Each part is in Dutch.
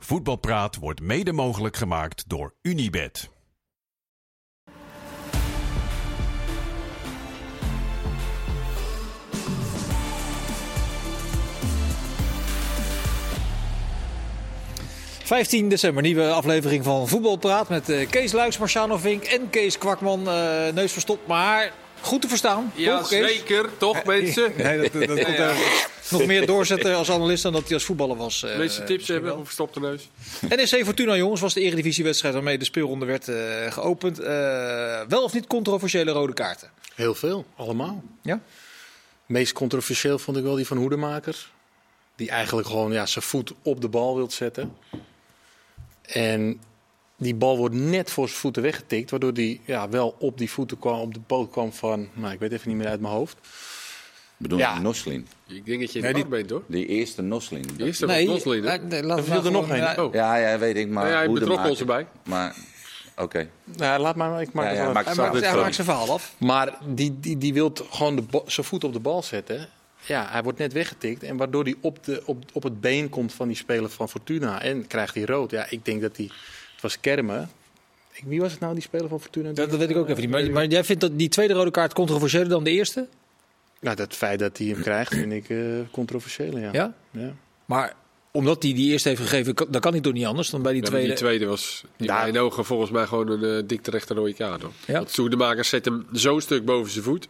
Voetbalpraat wordt mede mogelijk gemaakt door Unibed. ...15 december, nieuwe aflevering van Voetbalpraat... met eh, Kees Luiks, Marciano Vink en Kees Kwakman. eh neus verstopt, maar goed te verstaan. Ja, toch, zeker. Toch, mensen? Nee, dat, dat, komt nog meer doorzetten als analist dan dat hij als voetballer was. eh, De meeste tips hebben of verstopte neus. NEC Fortuna, jongens, was de eredivisiewedstrijd waarmee de speelronde werd eh, geopend. Eh, wel of niet controversiële rode kaarten? Heel veel, allemaal. Ja? Meest controversieel vond ik wel die van Hoedemaker. Die eigenlijk gewoon ja, zijn voet op de bal wilt zetten. En die bal wordt net voor zijn voeten weggetikt. Waardoor die ja, wel op die voeten kwam, op de poot kwam van... Nou, ik weet even niet meer uit mijn hoofd. bedoel Ja. je Noslin? Ik denk dat je Nee, het die- pak bent, hoor. Die eerste Noslin. De eerste nee, Noslin, hè? nee, we viel er nog een. ja, Oh. Ja, ja, weet ik, maar Ja, hij betrok ons erbij. Maar, oké. Nou, laat maar, ik maak Ja, het wel Hij maakt, hij maakt zijn verhaal af. Maar die, die, die wil gewoon de zijn voet op de bal zetten. Ja, hij wordt net weggetikt. En waardoor hij op, de, op, op het been komt van die speler van Fortuna. En krijgt hij rood. Ja, ik denk dat hij... Het was Kermen. Ik, wie was het nou, die speler van Fortuna? Dat, dat weet ik ook even niet. Maar, maar jij vindt dat die tweede rode kaart controversiëler dan de eerste? Nou, dat feit dat hij hem krijgt vind ik eh controversieel, ja. Ja? Ja. Maar omdat hij die eerste heeft gegeven, kan- dan kan hij toch niet anders dan bij die Ja, tweede. die tweede was in Ja. mijn ogen volgens mij gewoon een uh, dik terechte rode kaart. Hoor. Ja. Want zet hem zo'n stuk boven zijn voet.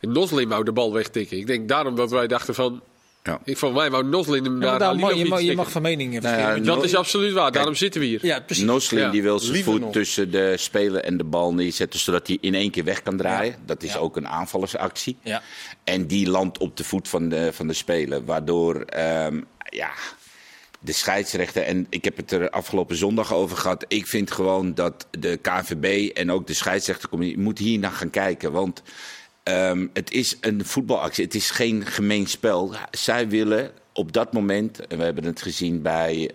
En Noslin wou de bal wegtikken. Ik denk daarom dat wij dachten van... Ja. Ik van mij wou Noslin hem Ja, mag- je, mag, je mag van mening Nou verschillen. ja, Dat No- is absoluut waar. Daarom zitten we hier. Ja, precies. Noslin Ja. die wil zijn voet nog. tussen de speler en de bal neerzetten, zodat hij in één keer weg kan draaien. Dat is Ja. ook een aanvallersactie. Ja. En die landt op de voet van de, van de speler. Waardoor ehm, ja, de scheidsrechter, en ik heb het er afgelopen zondag over gehad. Ik vind gewoon dat de KNVB en ook de scheidsrechtercommissie moet hier naar gaan kijken. Want ehm, het is een voetbalactie, het is geen gemeen spel. Zij willen op dat moment, en we hebben het gezien bij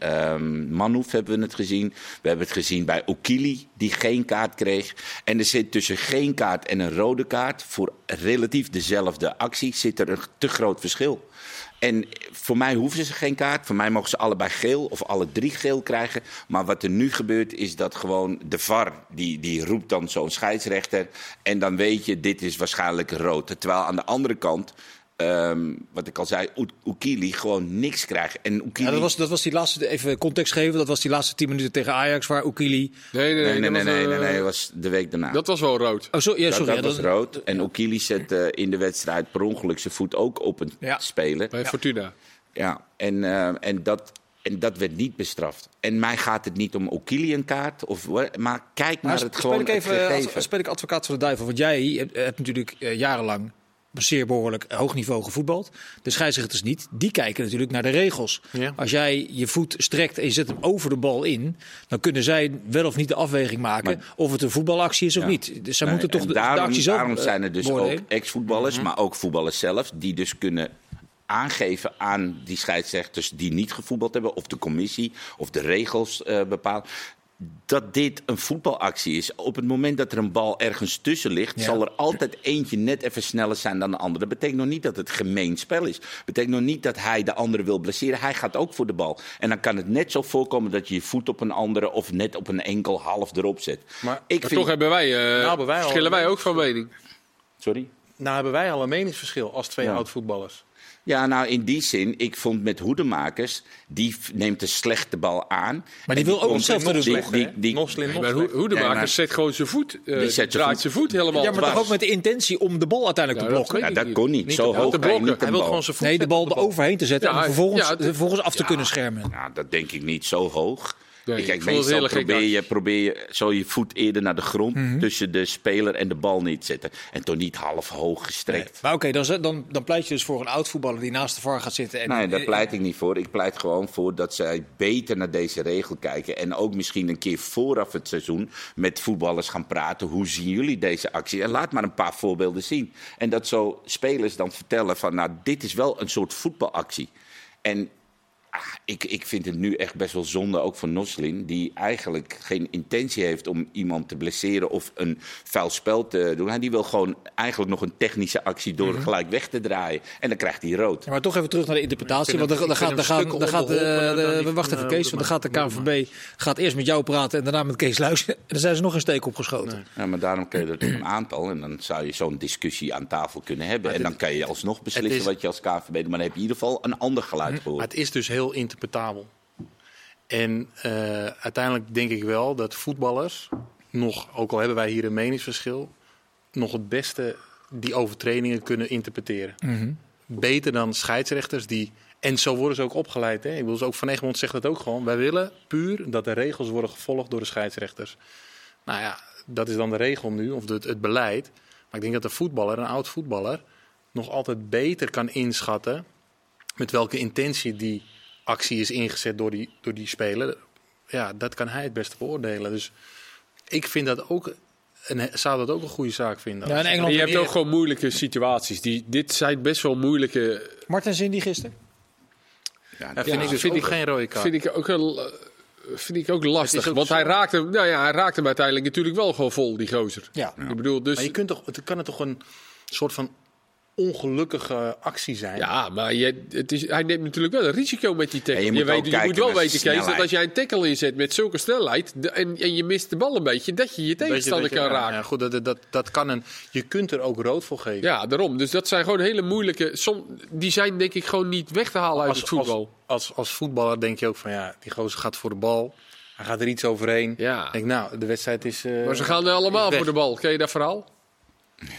Manhoef, hebben we het gezien. We hebben het gezien bij Okili, die geen kaart kreeg. En er zit tussen geen kaart en een rode kaart, voor relatief dezelfde actie, zit er een te groot verschil. En voor mij hoeven ze geen kaart. Voor mij mogen ze allebei geel of alle drie geel krijgen. Maar wat er nu gebeurt is dat gewoon de VAR, die, die roept dan zo'n scheidsrechter. En dan weet je, dit is waarschijnlijk rood. Terwijl aan de andere kant, ehm, wat ik al zei, Oek- Oekili gewoon niks krijgt. En Oekili... Ja, dat, was, dat was die laatste, even context geven, dat was die laatste 10 minuten tegen Ajax waar Oekili... Nee, nee, Nee, nee, nee, dat nee, was, nee, eh, nee, dat was de week daarna. Dat was wel rood. Oh, zo, ja, Dat- sorry. dat, ja, was rood. En Oekili zette in de wedstrijd per ongeluk zijn voet ook op een Ja. speler. Bij Fortuna. Ja, en, eh, en, dat, en dat werd niet bestraft. En mij gaat het niet om Okili een kaart, of, maar kijk Maar naar het speel gewoon ik even het speel ik advocaat van de duivel. Want jij hebt, hebt natuurlijk eh, jarenlang op zeer behoorlijk hoog niveau gevoetbald. De scheidsrechters niet. Die kijken natuurlijk naar de regels. Ja. Als jij je voet strekt en je zet hem over de bal in... dan kunnen zij wel of niet de afweging maken... of het een voetbalactie is of Ja. niet. Dus zij Nee, moeten toch de, daarom, de actie zelf Daarom eh, zijn er dus ook ex-voetballers, maar ook voetballers zelf, die dus kunnen aangeven aan die scheidsrechters die niet gevoetbald hebben, of de commissie, of de regels eh bepalen. Dat dit een voetbalactie is. Op het moment dat er een bal ergens tussen ligt, Ja. zal er altijd eentje net even sneller zijn dan de andere. Dat betekent nog niet dat het gemeen spel is. Dat betekent nog niet dat hij de andere wil blesseren. Hij gaat ook voor de bal. En dan kan het net zo voorkomen dat je je voet op een andere of net op een enkel half erop zet. Maar- ik Maar vind... toch hebben wij, eh, hebben wij al- verschillen wij ook van mening. Sorry? Nou hebben wij al een meningsverschil als twee Ja. oud-voetballers. Ja, nou in die zin, ik vond met Hoedemakers, die neemt een slechte bal aan. Maar die wil ook hetzelfde doen, die, die, die, nog slim, nog Maar slecht. hoe, hoe de Ja, maker maar- zet gewoon zijn voet. eh, Die zet zijn draait voet. zijn voet helemaal Ja, maar toch ook met de intentie om de bal uiteindelijk Ja, te blokken. ja, dat kon niet. Niet Zo te hoog Hij wil gewoon zijn voet Nee, de bal de eroverheen te zetten Ja, en vervolgens, ja, het- vervolgens af te Ja. kunnen schermen. Ja, dat denk ik niet zo hoog. Nee, ik Kijk, meestal probeer je, probeer je zo je voet eerder naar de grond Mhm. tussen de speler en de bal niet te zetten. En toch niet half hoog gestrekt. Maar oké, dan, dan, dan pleit je dus voor een oud voetballer die naast de VAR gaat zitten. En, Nee, daar eh, pleit ik niet voor. Ik pleit gewoon voor dat zij beter naar deze regel kijken. En ook misschien een keer vooraf het seizoen met voetballers gaan praten. Hoe zien jullie deze actie? En laat maar een paar voorbeelden zien. En dat zo spelers dan vertellen van, nou, dit is wel een soort voetbalactie. En ah, ik, ik vind het nu echt best wel zonde, ook van Noslin. Die eigenlijk geen intentie heeft om iemand te blesseren of een vuil spel te doen. Hij die wil gewoon eigenlijk nog een technische actie door Mhm. gelijk weg te draaien. En dan krijgt hij rood. Ja, maar toch even terug naar de interpretatie. Want dan, gaat, dan gaat, dan gaat stukken de, onbeholpener dan de, die wacht van, even eh, Kees, want dan gaat de. KNVB gaat eerst met jou praten en daarna met Kees luisteren. En dan zijn ze nog een steek opgeschoten. Ja, maar daarom kun je er toch een aantal. En dan zou je zo'n discussie aan tafel kunnen hebben. En dan kan je alsnog beslissen is- wat je als KVB doet. Maar dan heb je in ieder geval een ander geluid Maar gehoord. het is dus heel interpretabel. En eh, uiteindelijk denk ik wel dat voetballers, nog, ook al hebben wij hier een meningsverschil, nog het beste die overtredingen kunnen interpreteren. Beter dan scheidsrechters die. En zo worden ze ook opgeleid. Hè? Ik bedoel, ook Van Egmond zegt dat ook gewoon. Wij willen puur dat de regels worden gevolgd door de scheidsrechters. Nou ja, dat is dan de regel nu, of het, het beleid. Maar ik denk dat de voetballer, een oud voetballer, nog altijd beter kan inschatten met welke intentie die actie is ingezet door die, door die speler. Ja, dat kan hij het beste beoordelen. Dus ik vind dat ook, een, zou dat ook een goede zaak vinden. Ja, in En Engeland je hebt ook gewoon moeilijke situaties. Die, dit zijn best wel moeilijke. Martens in die gisteren. Ja, Ja, vind Ja, ik dus vind ook ik- geen rode kaart. Vind ik ook, eh, vind ik ook lastig. Ook want zo- hij raakte, nou ja, hij raakte hem uiteindelijk natuurlijk wel gewoon vol, die gozer. Ja. Ik bedoel, dus. Maar je kunt toch, het kan het toch een soort van ongelukkige actie zijn? Ja, maar je, het is, hij neemt natuurlijk wel een risico met die tackle. Je je moet weet, je moet wel weten, Kees, dat als jij een tackle inzet met zulke snelheid de- en, en je mist de bal een beetje, dat je je tegenstander kan raken. Ja, goed, dat, dat, dat kan een, je kunt er ook rood voor geven. Ja, daarom. Dus dat zijn gewoon hele moeilijke. Som, die zijn denk ik gewoon niet weg te halen uit als, het voetbal. Als, als, als voetballer denk je ook van ja, die gozer gaat voor de bal. Hij gaat er iets overheen. Ja. Denk, nou, de wedstrijd is. eh, maar ze gaan er allemaal voor de bal. Ken je dat verhaal?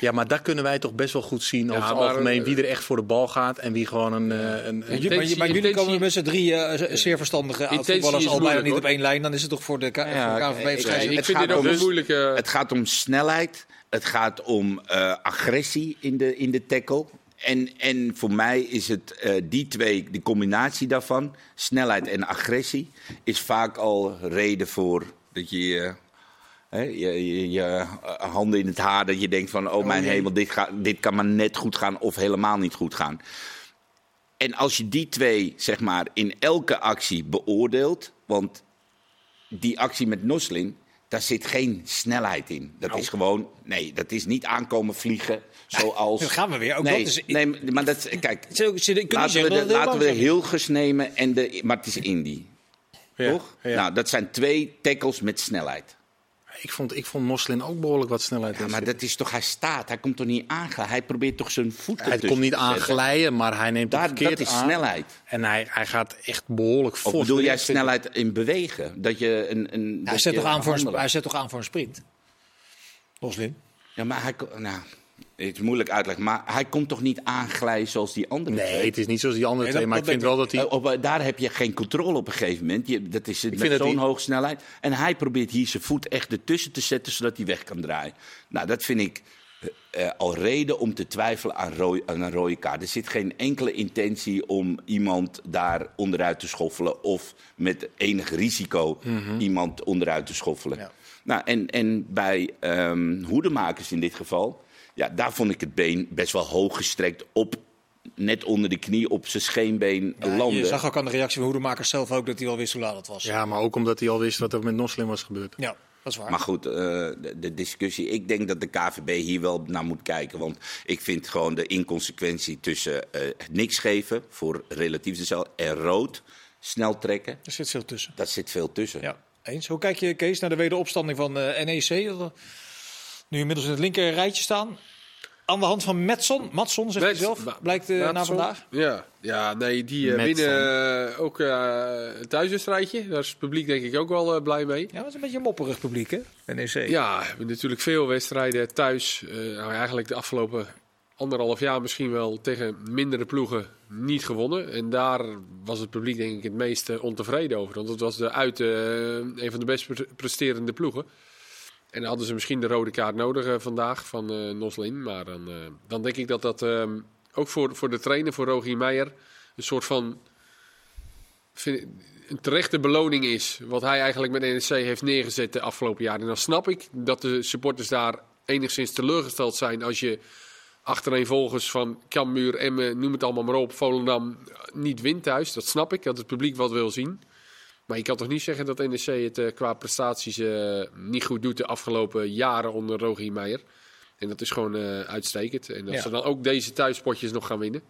Ja, maar daar kunnen wij toch best wel goed zien over Ja, algemeen eh, wie er echt voor de bal gaat en wie gewoon een. eh, een, een- Maar, jullie komen met z'n drie eh, zeer verstandige oud-voetballers al bijna niet op één lijn. Dan is het toch voor de, K- Ja, voor de KNVB ik- vrij. ik- vind gaat dit ook om- een moeilijke. Het gaat om snelheid. Het gaat om eh, agressie in de, in de tackle. En, en voor mij is het eh, die twee, de combinatie daarvan, snelheid en agressie, is vaak al reden voor dat je hè, je, je, je eh, handen in het haar, dat je denkt van, oh mijn hemel, dit, dit kan maar net goed gaan of helemaal niet goed gaan. En als je die twee, zeg maar, in elke actie beoordeelt, want die actie met Noslin, daar zit geen snelheid in. Dat is gewoon, nee, dat is niet aankomen vliegen zoals. Dan gaan we weer. Ook nee, dat is- nee, maar dat, kijk, kunnen laten we de, laten we de. Hilgers nemen en de, maar het is Indy, ja, toch? ja. Nou, dat zijn twee tackles met snelheid. Ik, vond, ik vond Moslin ook behoorlijk wat snelheid Ja, maar dat is toch, hij staat, hij komt toch niet aanglijden. Hij probeert toch zijn voeten Hij komt niet aanglijden, maar hij neemt het Daar, verkeerd dat is aan. snelheid. En hij, hij gaat echt behoorlijk Of fors. bedoel jij snelheid in bewegen? Dat je een, een Hij dat zet, je toch aan voor een, hij zet toch aan voor een sprint? Loslin. Ja, maar hij, nou, het is moeilijk uitleggen, maar hij komt toch niet aanglijden zoals die andere Nee, twee? het is niet zoals die andere Nee, twee. Maar ik vind wel dat hij... Op, daar heb je geen controle op een gegeven moment. Je, dat is het met zo'n hoge snelheid. En hij probeert hier zijn voet echt ertussen te zetten, zodat hij weg kan draaien. Nou, dat vind ik eh, eh, al reden om te twijfelen aan, rooi- aan een rode kaart. Er zit geen enkele intentie om iemand daar onderuit te schoffelen... of met enig risico iemand onderuit te schoffelen. Ja. Nou, en, en bij ehm, hoedemakers in dit geval... Ja, daar vond ik het been best wel hoog gestrekt op... Net onder de knie op zijn scheenbeen Ja, landen. je zag ook aan de reactie van Hoedemakers zelf ook dat hij al wist hoe laat het was. Ja, maar ook omdat hij al wist wat er met Noslin was gebeurd. Ja, dat is waar. Maar goed, eh, de, de discussie. Ik denk dat de KVB hier wel naar moet kijken. Want ik vind gewoon de inconsequentie tussen eh, niks geven voor relatief dezelfde en rood, snel trekken. Er zit veel tussen. Dat zit veel tussen. Ja, eens. Hoe kijk je, Kees, naar de wederopstanding van eh, NEC? Nu inmiddels in het linker rijtje staan. Aan de hand van Metson, Matson zegt hij zelf, blijkt eh, na vandaag. Ja, ja nee, die eh, winnen eh, ook eh een thuiswedstrijdje. Daar is het publiek denk ik ook wel eh, blij mee. Ja, dat is een beetje een mopperig publiek, hè? NEC. Ja, we hebben natuurlijk veel wedstrijden thuis. eigenlijk de afgelopen anderhalf jaar misschien wel tegen mindere ploegen niet gewonnen. En daar was het publiek denk ik het meest ontevreden over. Want het was de uit eh, een van de best pre- presterende ploegen. En dan hadden ze misschien de rode kaart nodig eh, vandaag van eh Noslin. Maar dan, dan denk ik dat dat eh, ook voor, voor de trainer, voor Rogier Meijer, een soort van een terechte beloning is. Wat hij eigenlijk met NEC heeft neergezet de afgelopen jaren. En dan snap ik dat de supporters daar enigszins teleurgesteld zijn als je achtereenvolgens van Cambuur, Emmen, noem het allemaal maar op, Volendam niet wint thuis. Dat snap ik, dat het publiek wat wil zien. Maar je kan toch niet zeggen dat NEC het eh, qua prestaties eh, niet goed doet de afgelopen jaren onder Rogier Meijer. En dat is gewoon eh, uitstekend. En als Ja. ze dan ook deze thuispotjes nog gaan winnen,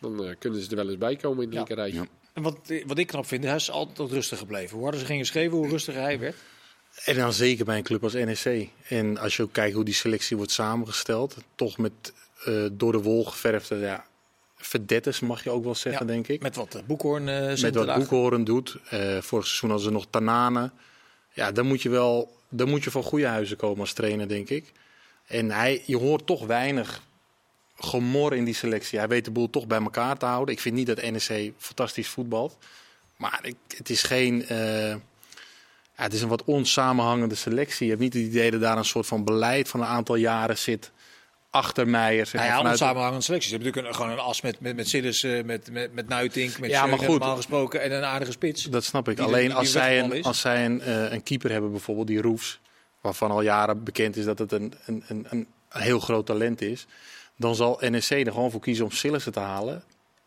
dan eh, kunnen ze er wel eens bij komen in het Ja. linkerrijtje. Ja. En wat, wat ik knap vind, hij is altijd rustig gebleven. Hoe harder ze gingen schreeuwen, hoe rustiger hij werd. En dan zeker bij een club als NEC. En als je ook kijkt hoe die selectie wordt samengesteld, toch met eh, door de wol geverfde ja, verdetters, mag je ook wel zeggen, Ja, denk ik. Met wat eh, Boekhoorn eh Met wat. Boekhoorn doet. Eh vorig seizoen hadden ze nog Tanane. Ja, dan moet je wel dan moet je van goede huizen komen als trainer, denk ik. En hij, je hoort toch weinig gemor in die selectie. Hij weet de boel toch bij elkaar te houden. Ik vind niet dat NEC fantastisch voetbalt. Maar ik, het is geen... ja, het is een wat onsamenhangende selectie. Je hebt niet het idee dat daar een soort van beleid van een aantal jaren zit achter Meijer. zeg Nou ja, vanuit- onsamenhangende selecties. Je hebt natuurlijk een, gewoon een as met, met, met Sillis, eh, met, met, met Nuitink, met Ja, maar goed. normaal gesproken. En een aardige spits. Dat snap ik. Die- Alleen die- als zij, een, als zij een, eh, een keeper hebben, bijvoorbeeld die Roefs, waarvan al jaren bekend is dat het een, een, een, een heel groot talent is, dan zal NEC er gewoon voor kiezen om Sillissen te halen.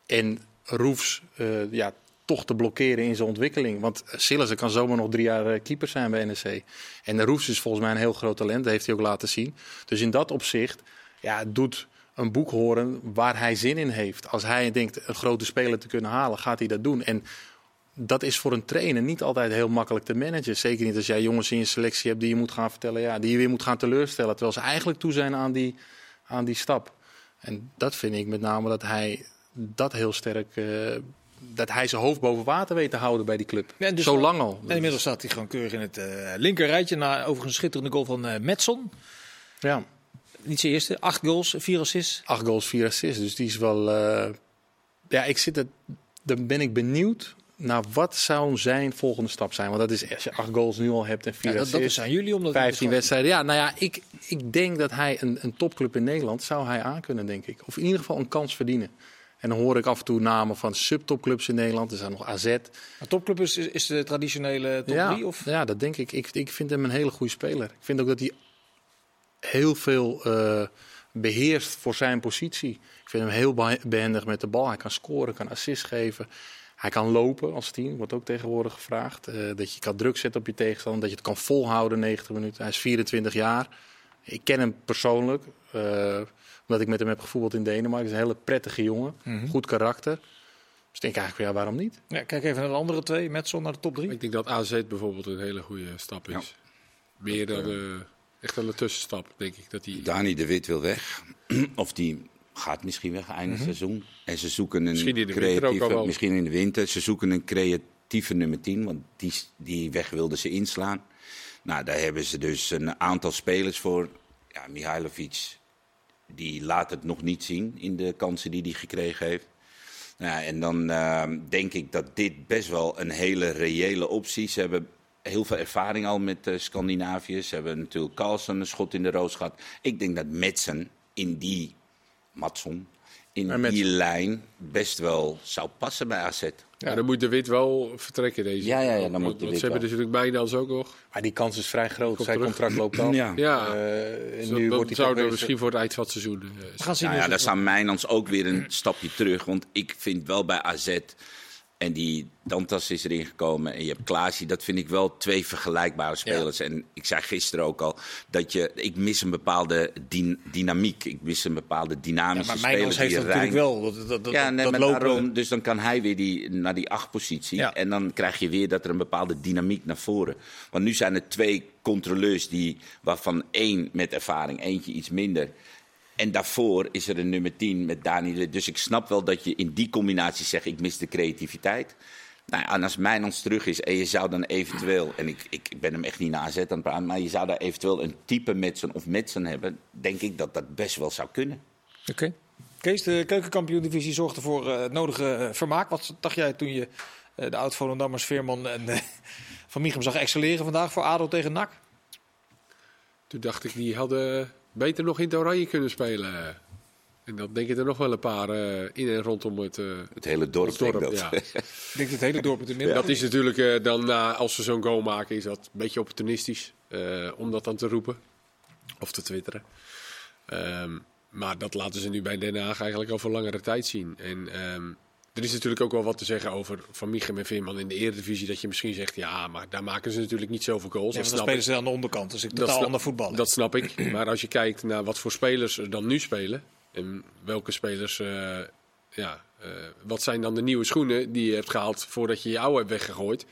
En Roefs eh, ja, toch te blokkeren in zijn ontwikkeling. Want Sillissen kan zomaar nog drie jaar eh, keeper zijn bij NEC. En de Roefs is volgens mij een heel groot talent, dat heeft hij ook laten zien. Dus in dat opzicht ja, doet een boek horen waar hij zin in heeft. Als hij denkt een grote speler te kunnen halen, gaat hij dat doen. En dat is voor een trainer niet altijd heel makkelijk te managen. Zeker niet als jij jongens in je selectie hebt die je moet gaan vertellen, ja, die je weer moet gaan teleurstellen. Terwijl ze eigenlijk toe zijn aan die, aan die stap. En dat vind ik met name dat hij dat heel sterk. eh, dat hij zijn hoofd boven water weet te houden bij die club. Ja, dus Zo lang al. En inmiddels staat hij gewoon keurig in het eh linker rijtje. Na overigens een schitterende goal van eh Metson. Ja, Niet zijn eerste. Acht goals, vier assists. acht goals, vier assists. Dus die is wel. eh, ja, ik zit het. Dan ben ik benieuwd naar wat zou zijn volgende stap zijn. Want dat is als je acht goals nu al hebt en vier Ja, dat, dat assists. is aan jullie. Omdat 15 wedstrijden. Ja, nou ja, ik, ik denk dat hij een, een topclub in Nederland zou hij aankunnen, denk ik. Of in ieder geval een kans verdienen. En dan hoor ik af en toe namen van subtopclubs in Nederland. Er zijn nog AZ. Een topclub is, is de traditionele top ja, 3? Of? ja, dat denk ik. ik. Ik vind hem een hele goede speler. Ik vind ook dat hij heel veel eh, beheerst voor zijn positie. Ik vind hem heel behe- behendig met de bal. Hij kan scoren, kan assist geven. Hij kan lopen als team, wordt ook tegenwoordig gevraagd. Eh, dat je kan druk zetten op je tegenstander, dat je het kan volhouden 90 minuten. Hij is 24 jaar. Ik ken hem persoonlijk, eh, omdat ik met hem heb gevoetbald in Denemarken. Hij is een hele prettige jongen, Mhm. goed karakter. Dus ik denk eigenlijk, van, ja, waarom niet? Ja, kijk even naar de andere twee. Metson naar de top 3. Ik denk dat AZ bijvoorbeeld een hele goede stap is. Ja. Meer dan echt wel een tussenstap, denk ik. Dat die, Dani de Wit wil weg. of die gaat misschien weg eind seizoen. En ze zoeken een Misschien creatieve, misschien in de winter. Ze zoeken een creatieve nummer 10, want die, die weg wilden ze inslaan. Nou, daar hebben ze dus een aantal spelers voor. Ja, Mihailovic, die laat het nog niet zien in de kansen die hij gekregen heeft. Nou, en dan eh, denk ik dat dit best wel een hele reële optie is. Ze hebben heel veel ervaring al met eh Scandinavië. Ze hebben natuurlijk Carlsen een schot in de roos gehad. Ik denk dat Metsen in die, Matson, in die lijn best wel zou passen bij AZ. ja. dan moet de Wit wel vertrekken deze. Ja, ja, ja, dan moet de Wit ze hebben natuurlijk Mijnans ook nog. Maar die kans is vrij groot. Komt Zijn terug. contract loopt af. Ja. Ja, Eh, en nu wordt hij zouden we toch misschien voor het eind van het seizoen... We gaan zien. Nou ja, daar staan Mijnans ook weer een stapje terug. Want ik vind wel bij AZ, en die Dantas is erin gekomen en je hebt Klaasie. Dat vind ik wel twee vergelijkbare spelers. En ik zei gisteren ook al, dat je, ik mis een bepaalde dyn- dynamiek. Ik mis een bepaalde Ja, dynamische maar speler. Heeft dat natuurlijk wel. Dat, dat, dat, ja, nee, dat maar lopen. daarom, dus dan kan hij weer die, naar die achtpositie. Ja. En dan krijg je weer dat er een bepaalde dynamiek naar voren. Want nu zijn er twee controleurs die, waarvan één met ervaring, eentje iets minder. En daarvoor is er een nummer 10 met Dani. de- Dus ik snap wel dat je in die combinatie zegt: ik mis de creativiteit. Nou ja, en als Mijnans terug is en je zou dan eventueel, en ik, ik ben hem echt niet naar AZ aan het praten, maar je zou daar eventueel een type Metsen of Metsen hebben, denk ik dat dat best wel zou kunnen. Oké. Kees, de keukenkampioen-divisie zorgde voor eh, het nodige eh, vermaak. Wat dacht jij toen je eh, de oud-Volendammers Veerman en Van Michem zag excelleren vandaag voor ADO tegen NAC? Toen dacht ik, die hadden beter nog in het oranje kunnen spelen. En dan denk ik er nog wel een paar eh, in en rondom het, eh, Het hele dorp, het dorp. denkt dat. Ja. Ik denk het hele dorp het inmiddels. Dat is natuurlijk eh, dan, na als ze zo'n goal maken, is dat een beetje opportunistisch om dat dan te roepen. Of te twitteren. Ehm, maar dat laten ze nu bij Den Haag eigenlijk al voor langere tijd zien. En ehm, er is natuurlijk ook wel wat te zeggen over Van Michem en Veerman in de Eredivisie. Dat je misschien zegt, ja, maar daar maken ze natuurlijk niet zoveel goals. Ja, Dat dan spelen ze aan de onderkant. Dus ik totaal snap- ander voetballen. Dat snap ik. Maar als je kijkt naar wat voor spelers er dan nu spelen. En welke spelers. eh, ja, eh, wat zijn dan de nieuwe schoenen die je hebt gehaald voordat je je oude hebt weggegooid?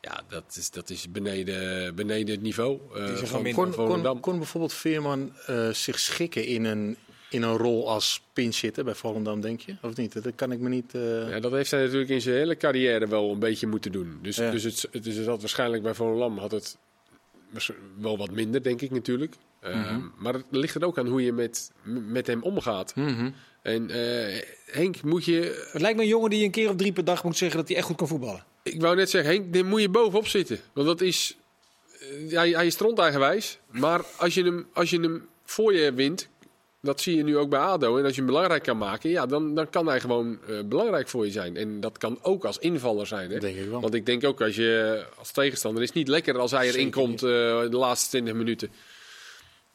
Ja, dat is, dat is beneden, beneden het niveau. eh, gewoon van, Kon, kon, kon bijvoorbeeld Veerman eh, zich schikken in een, in een rol als pinchitter bij Volendam, denk je? Of niet? Dat kan ik me niet... eh, Ja, dat heeft hij natuurlijk in zijn hele carrière wel een beetje moeten doen. Dus, Ja. dus het, het, is het had waarschijnlijk bij Volendam had het wel wat minder, denk ik natuurlijk. Ehm, Maar het ligt er ook aan hoe je met, met hem omgaat. mhm. En eh, Henk, moet je Het lijkt me een jongen die een keer of drie per dag moet zeggen dat hij echt goed kan voetballen. Ik wou net zeggen, Henk, daar moet je bovenop zitten. Want dat is. eh, hij, hij is strontajgenwijs. Maar als je, hem, als je hem voor je wint. Dat zie je nu ook bij ADO. En als je hem belangrijk kan maken. Ja, dan, dan kan hij gewoon eh, belangrijk voor je zijn. En dat kan ook als invaller zijn. Hè? Denk ik wel. Want ik denk ook als je als tegenstander. is het niet lekker als hij erin Zeker komt eh, de laatste 20 minuten.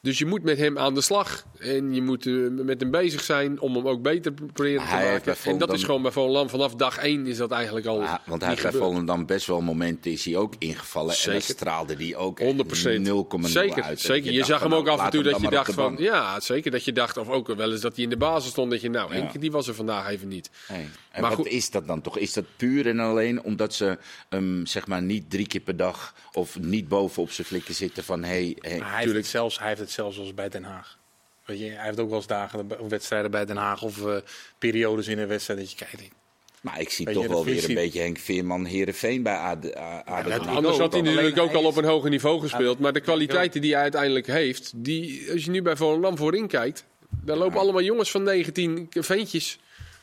Dus je moet met hem aan de slag. En je moet eh, met hem bezig zijn om hem ook beter proberen te maken. En dat is gewoon bij Volendam. Vanaf dag 1 is dat eigenlijk al. Ja, want hij heeft bij. Volendam best wel momenten is hij ook ingevallen. En Zeker. dan straalde hij ook 100%. 0,0 Zeker, uit. zeker. Je zag hem ook nou, af en toe dat je dan dacht op van... Ja, zeker dat je dacht, of ook wel eens dat hij in de basis stond. Dat je, nou, Ja. Henk, die was er vandaag even niet. En Maar wat goed- is dat dan toch? Is dat puur en alleen omdat ze hem zeg maar niet drie keer per dag of niet bovenop zijn flikken zitten van hey, hey, Maar hij, heeft het zelfs, hij heeft het zelfs als bij Den Haag. Weet je, hij heeft ook wel eens dagen, wedstrijden bij Den Haag of eh, periodes in een wedstrijd dat je kijkt. Maar ik zie Weet toch wel weer een beetje Henk Veerman, Herenveen bij AD. Haag. Anders had hij natuurlijk ook al op een hoger niveau gespeeld. Maar de kwaliteiten die hij uiteindelijk heeft... Die, als je nu bij Volendam voorin kijkt... Daar lopen allemaal jongens van 19 ventjes.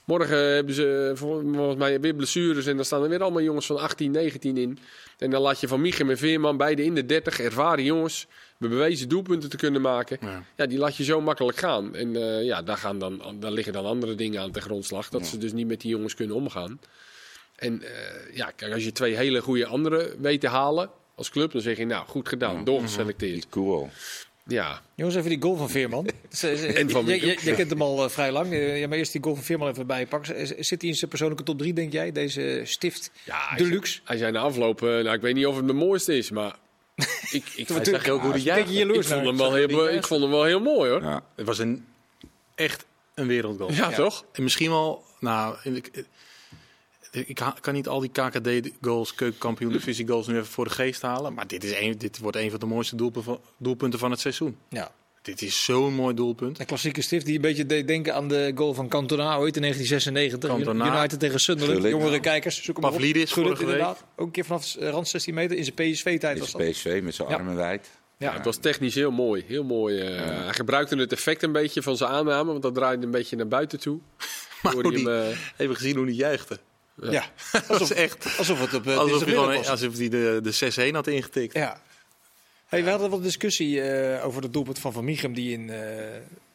Morgen hebben ze volgens mij weer blessures. En dan staan er weer allemaal jongens van 18, 19 in. En dan laat je Van Michem en Veerman, beide in de 30, ervaren jongens... bewezen doelpunten te kunnen maken. Ja. Ja, die laat je zo makkelijk gaan. En eh, ja, daar, gaan dan, daar liggen dan andere dingen aan ten grondslag. Dat ze dus niet met die jongens kunnen omgaan. En eh, ja, kijk, als je twee hele goede anderen weet te halen als club, dan zeg je nou, goed gedaan, doorgeselecteerd. Cool. Ja, Jongens, even die goal van Veerman. En van je, je, kent hem al eh, vrij lang. Eh, ja, maar eerst die goal van Veerman even bijpakken. Zit hij in zijn persoonlijke top 3, denk jij? Deze stift ja hij deluxe? zei- Hij zei na afloop, eh, nou, ik weet niet of het mijn mooiste is, maar ik, ik, zag ook hoe die ik, vond hem wel heel, ik vond hem wel heel mooi hoor. Ja, Ja. Het was een, echt een wereldgoal. toch? En misschien wel, nou, ik, ik kan niet al die KKD-goals, keukenkampioen, divisie-goals nu even voor de geest halen. Maar dit, is een, dit wordt een van de mooiste doelpunten van, doelpunten van het seizoen. Ja. Dit is zo'n mooi doelpunt. Een klassieke stift die een beetje deed denken aan de goal van Cantona ooit in 1996. Cantona. United tegen Sunderland. Jongere kijkers, zoek hem maar op. Pavlidis week. inderdaad. Ook een keer vanaf eh, rand 16 meter in zijn PSV-tijd was dat. PSV met zijn Ja. armen wijd. Ja, het was technisch heel mooi. Heel mooi eh, Hij gebruikte het effect een beetje van zijn aanname, want dat draaide een beetje naar buiten toe. Maar hem, eh, hebben gezien hoe die juichte. Ja, Dat was echt alsof het op uh, alsof hij, gewoon, was. alsof hij de, de 6-1 had ingetikt. Ja. Hey, we hadden wat discussie eh, over het doelpunt van Van Michem, die in, eh,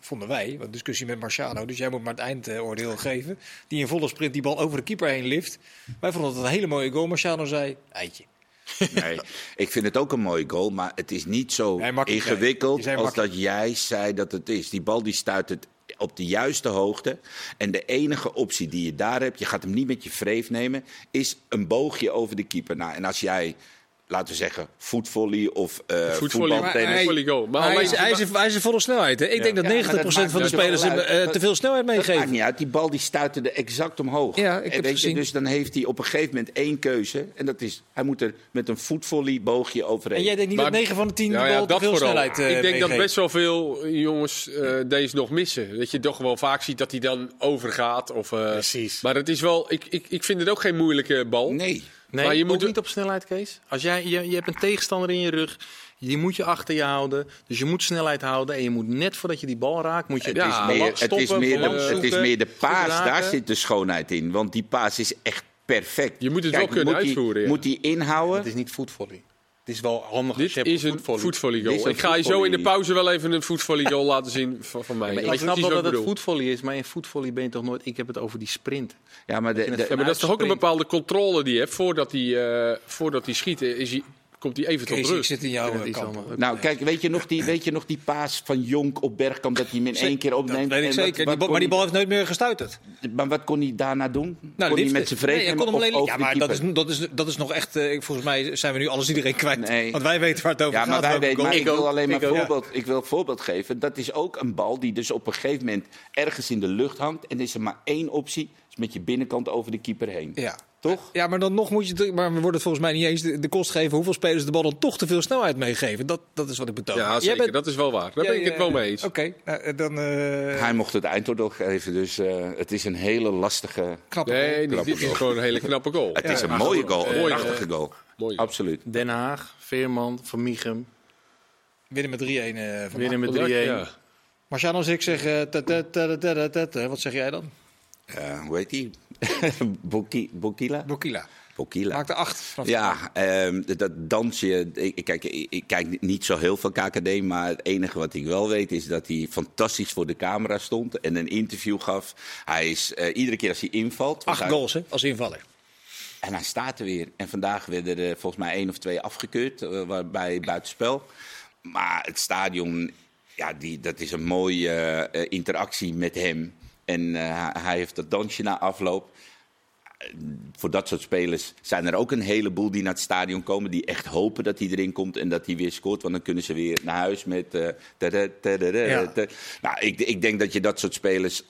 vonden wij, wat discussie met Marciano, dus jij moet maar het eindoordeel geven, die in volle sprint die bal over de keeper heen lift. Wij vonden het een hele mooie goal. Marciano zei, eitje. Nee, ik vind het ook een mooie goal, maar het is niet zo Nee, makkelijk, nee. ingewikkeld als dat jij zei dat het is. Die bal die stuit het op de juiste hoogte. En de enige optie die je daar hebt, je gaat hem niet met je vreef nemen, is een boogje over de keeper. Nou, en als jij, laten we zeggen, voetvolley of eh Voetvolley, voetbaltennis... goal. Maar hij, is, hij, is, hij is in volle snelheid. Hè? Ik denk dat 90% Ja, maar dat maakt van de spelers hem, eh, te veel snelheid Dat maakt meegeven. niet uit. Die bal die stuitte er exact omhoog. Ja, ik En heb weet gezien. Je, dus dan heeft hij op een gegeven moment één keuze. En dat is, hij moet er met een voetvolley boogje overheen. En jij denkt niet Maar- dat 9 van de 10 Nou de ja, bal te veel vooral. snelheid eh Ik denk dat best wel veel jongens eh, deze nog missen. Dat je toch wel vaak ziet dat hij dan overgaat. Of, eh, Precies. Maar het is wel, ik, ik, ik vind het ook geen moeilijke bal. Nee. Nee, Maar je ook moet- niet op snelheid, Kees. Als jij, je, je hebt een tegenstander in je rug, die moet je achter je houden. Dus je moet snelheid houden en je moet net voordat je die bal raakt, moet je Ja, Het is maar meer, lang het stoppen, is meer, de, het is meer de paas, daar zit de schoonheid in. Want die paas is echt perfect. Je moet het wel kunnen moet die- uitvoeren, ja. Moet hij inhouden? Het is niet voetvolley. Het is wel handig als Dit is een voetvolley. goal. een Ik ga je zo in de pauze wel even een voetvolley goal laten zien van, van mij. Maar ik snap wel dat het voetvolley is, maar in voetvolley ben je toch nooit... Ik heb het over die sprint. Ja, maar de, de, Ja, maar dat is toch ook een bepaalde controle die je hebt voordat hij, eh, voordat hij schiet. Is hij komt hij even tot Kees, ik rust. zit in jouw Ja, eh, kamp. Nou, kijk, weet je, nog die, weet je nog die paas van Jonk op Bergkamp dat hij hem in één keer opneemt? Dat weet ik En wat- zeker. wat Die bal- kon maar die bal heeft nooit meer gestuiterd. Maar wat kon hij daarna doen? kon hij met zijn vreten Nee, kon hem of alleen- over Ja, de maar dat keeper? is, dat, is, dat is nog echt... eh, volgens mij zijn we nu alles iedereen kwijt. Nee. Want wij weten waar het over Ja, gaat. maar wij welke weten, goal. maar ik wil alleen maar Ik voorbeeld, ik wil een voorbeeld geven. Dat is ook een bal die dus op een gegeven moment ergens in de lucht hangt. En er is er maar één optie, is met je binnenkant over de keeper heen. Ja. Toch? Ja, maar dan nog moet je... Maar we worden het volgens mij niet eens de, de kost geven... hoeveel spelers de bal dan toch te veel snelheid meegeven. Dat, dat is wat ik betoon. Ja, zeker. bent- Dat is wel waar. Daar ben ik het wel eh, mee eens. Oké, nou, dan... eh Hij mocht het eindoordeel geven, dus eh, het is een hele lastige... knappe goal. Nee, dit is gewoon een hele knappe goal. Het is een Ja, mooie goal, eh, een prachtige goal. Mooi. Absoluut. Den Haag, Veerman, Van Michum. Winnen met 3-1 eh van Winnen met 3-1. Ja. Marciano, als ik zeg... eh, Wat zeg jij dan? Eh, hoe heet die? Boki- Bokila? Bokila. Bokila. Maakte 8. Vanaf Ja, ehm, dat- dansje. Ik, kijk, ik, kijk niet zo heel veel KKD, maar het enige wat ik wel weet is dat hij fantastisch voor de camera stond en een interview gaf. Hij is eh, iedere keer als hij invalt. want 8 hij- goals hè, als invaller. En hij staat er weer. En vandaag werden er volgens mij één of twee afgekeurd, eh, waarbij buitenspel. Maar het stadion, ja, die, dat is een mooie eh, interactie met hem. En eh, hij- heeft dat dansje na afloop. Voor dat soort spelers zijn er ook een heleboel die naar het stadion komen. Die echt hopen dat hij erin komt en dat hij weer scoort. Want dan kunnen ze weer naar huis met. eh, tada, tada, Ja. Nou, ik, ik denk dat je dat soort spelers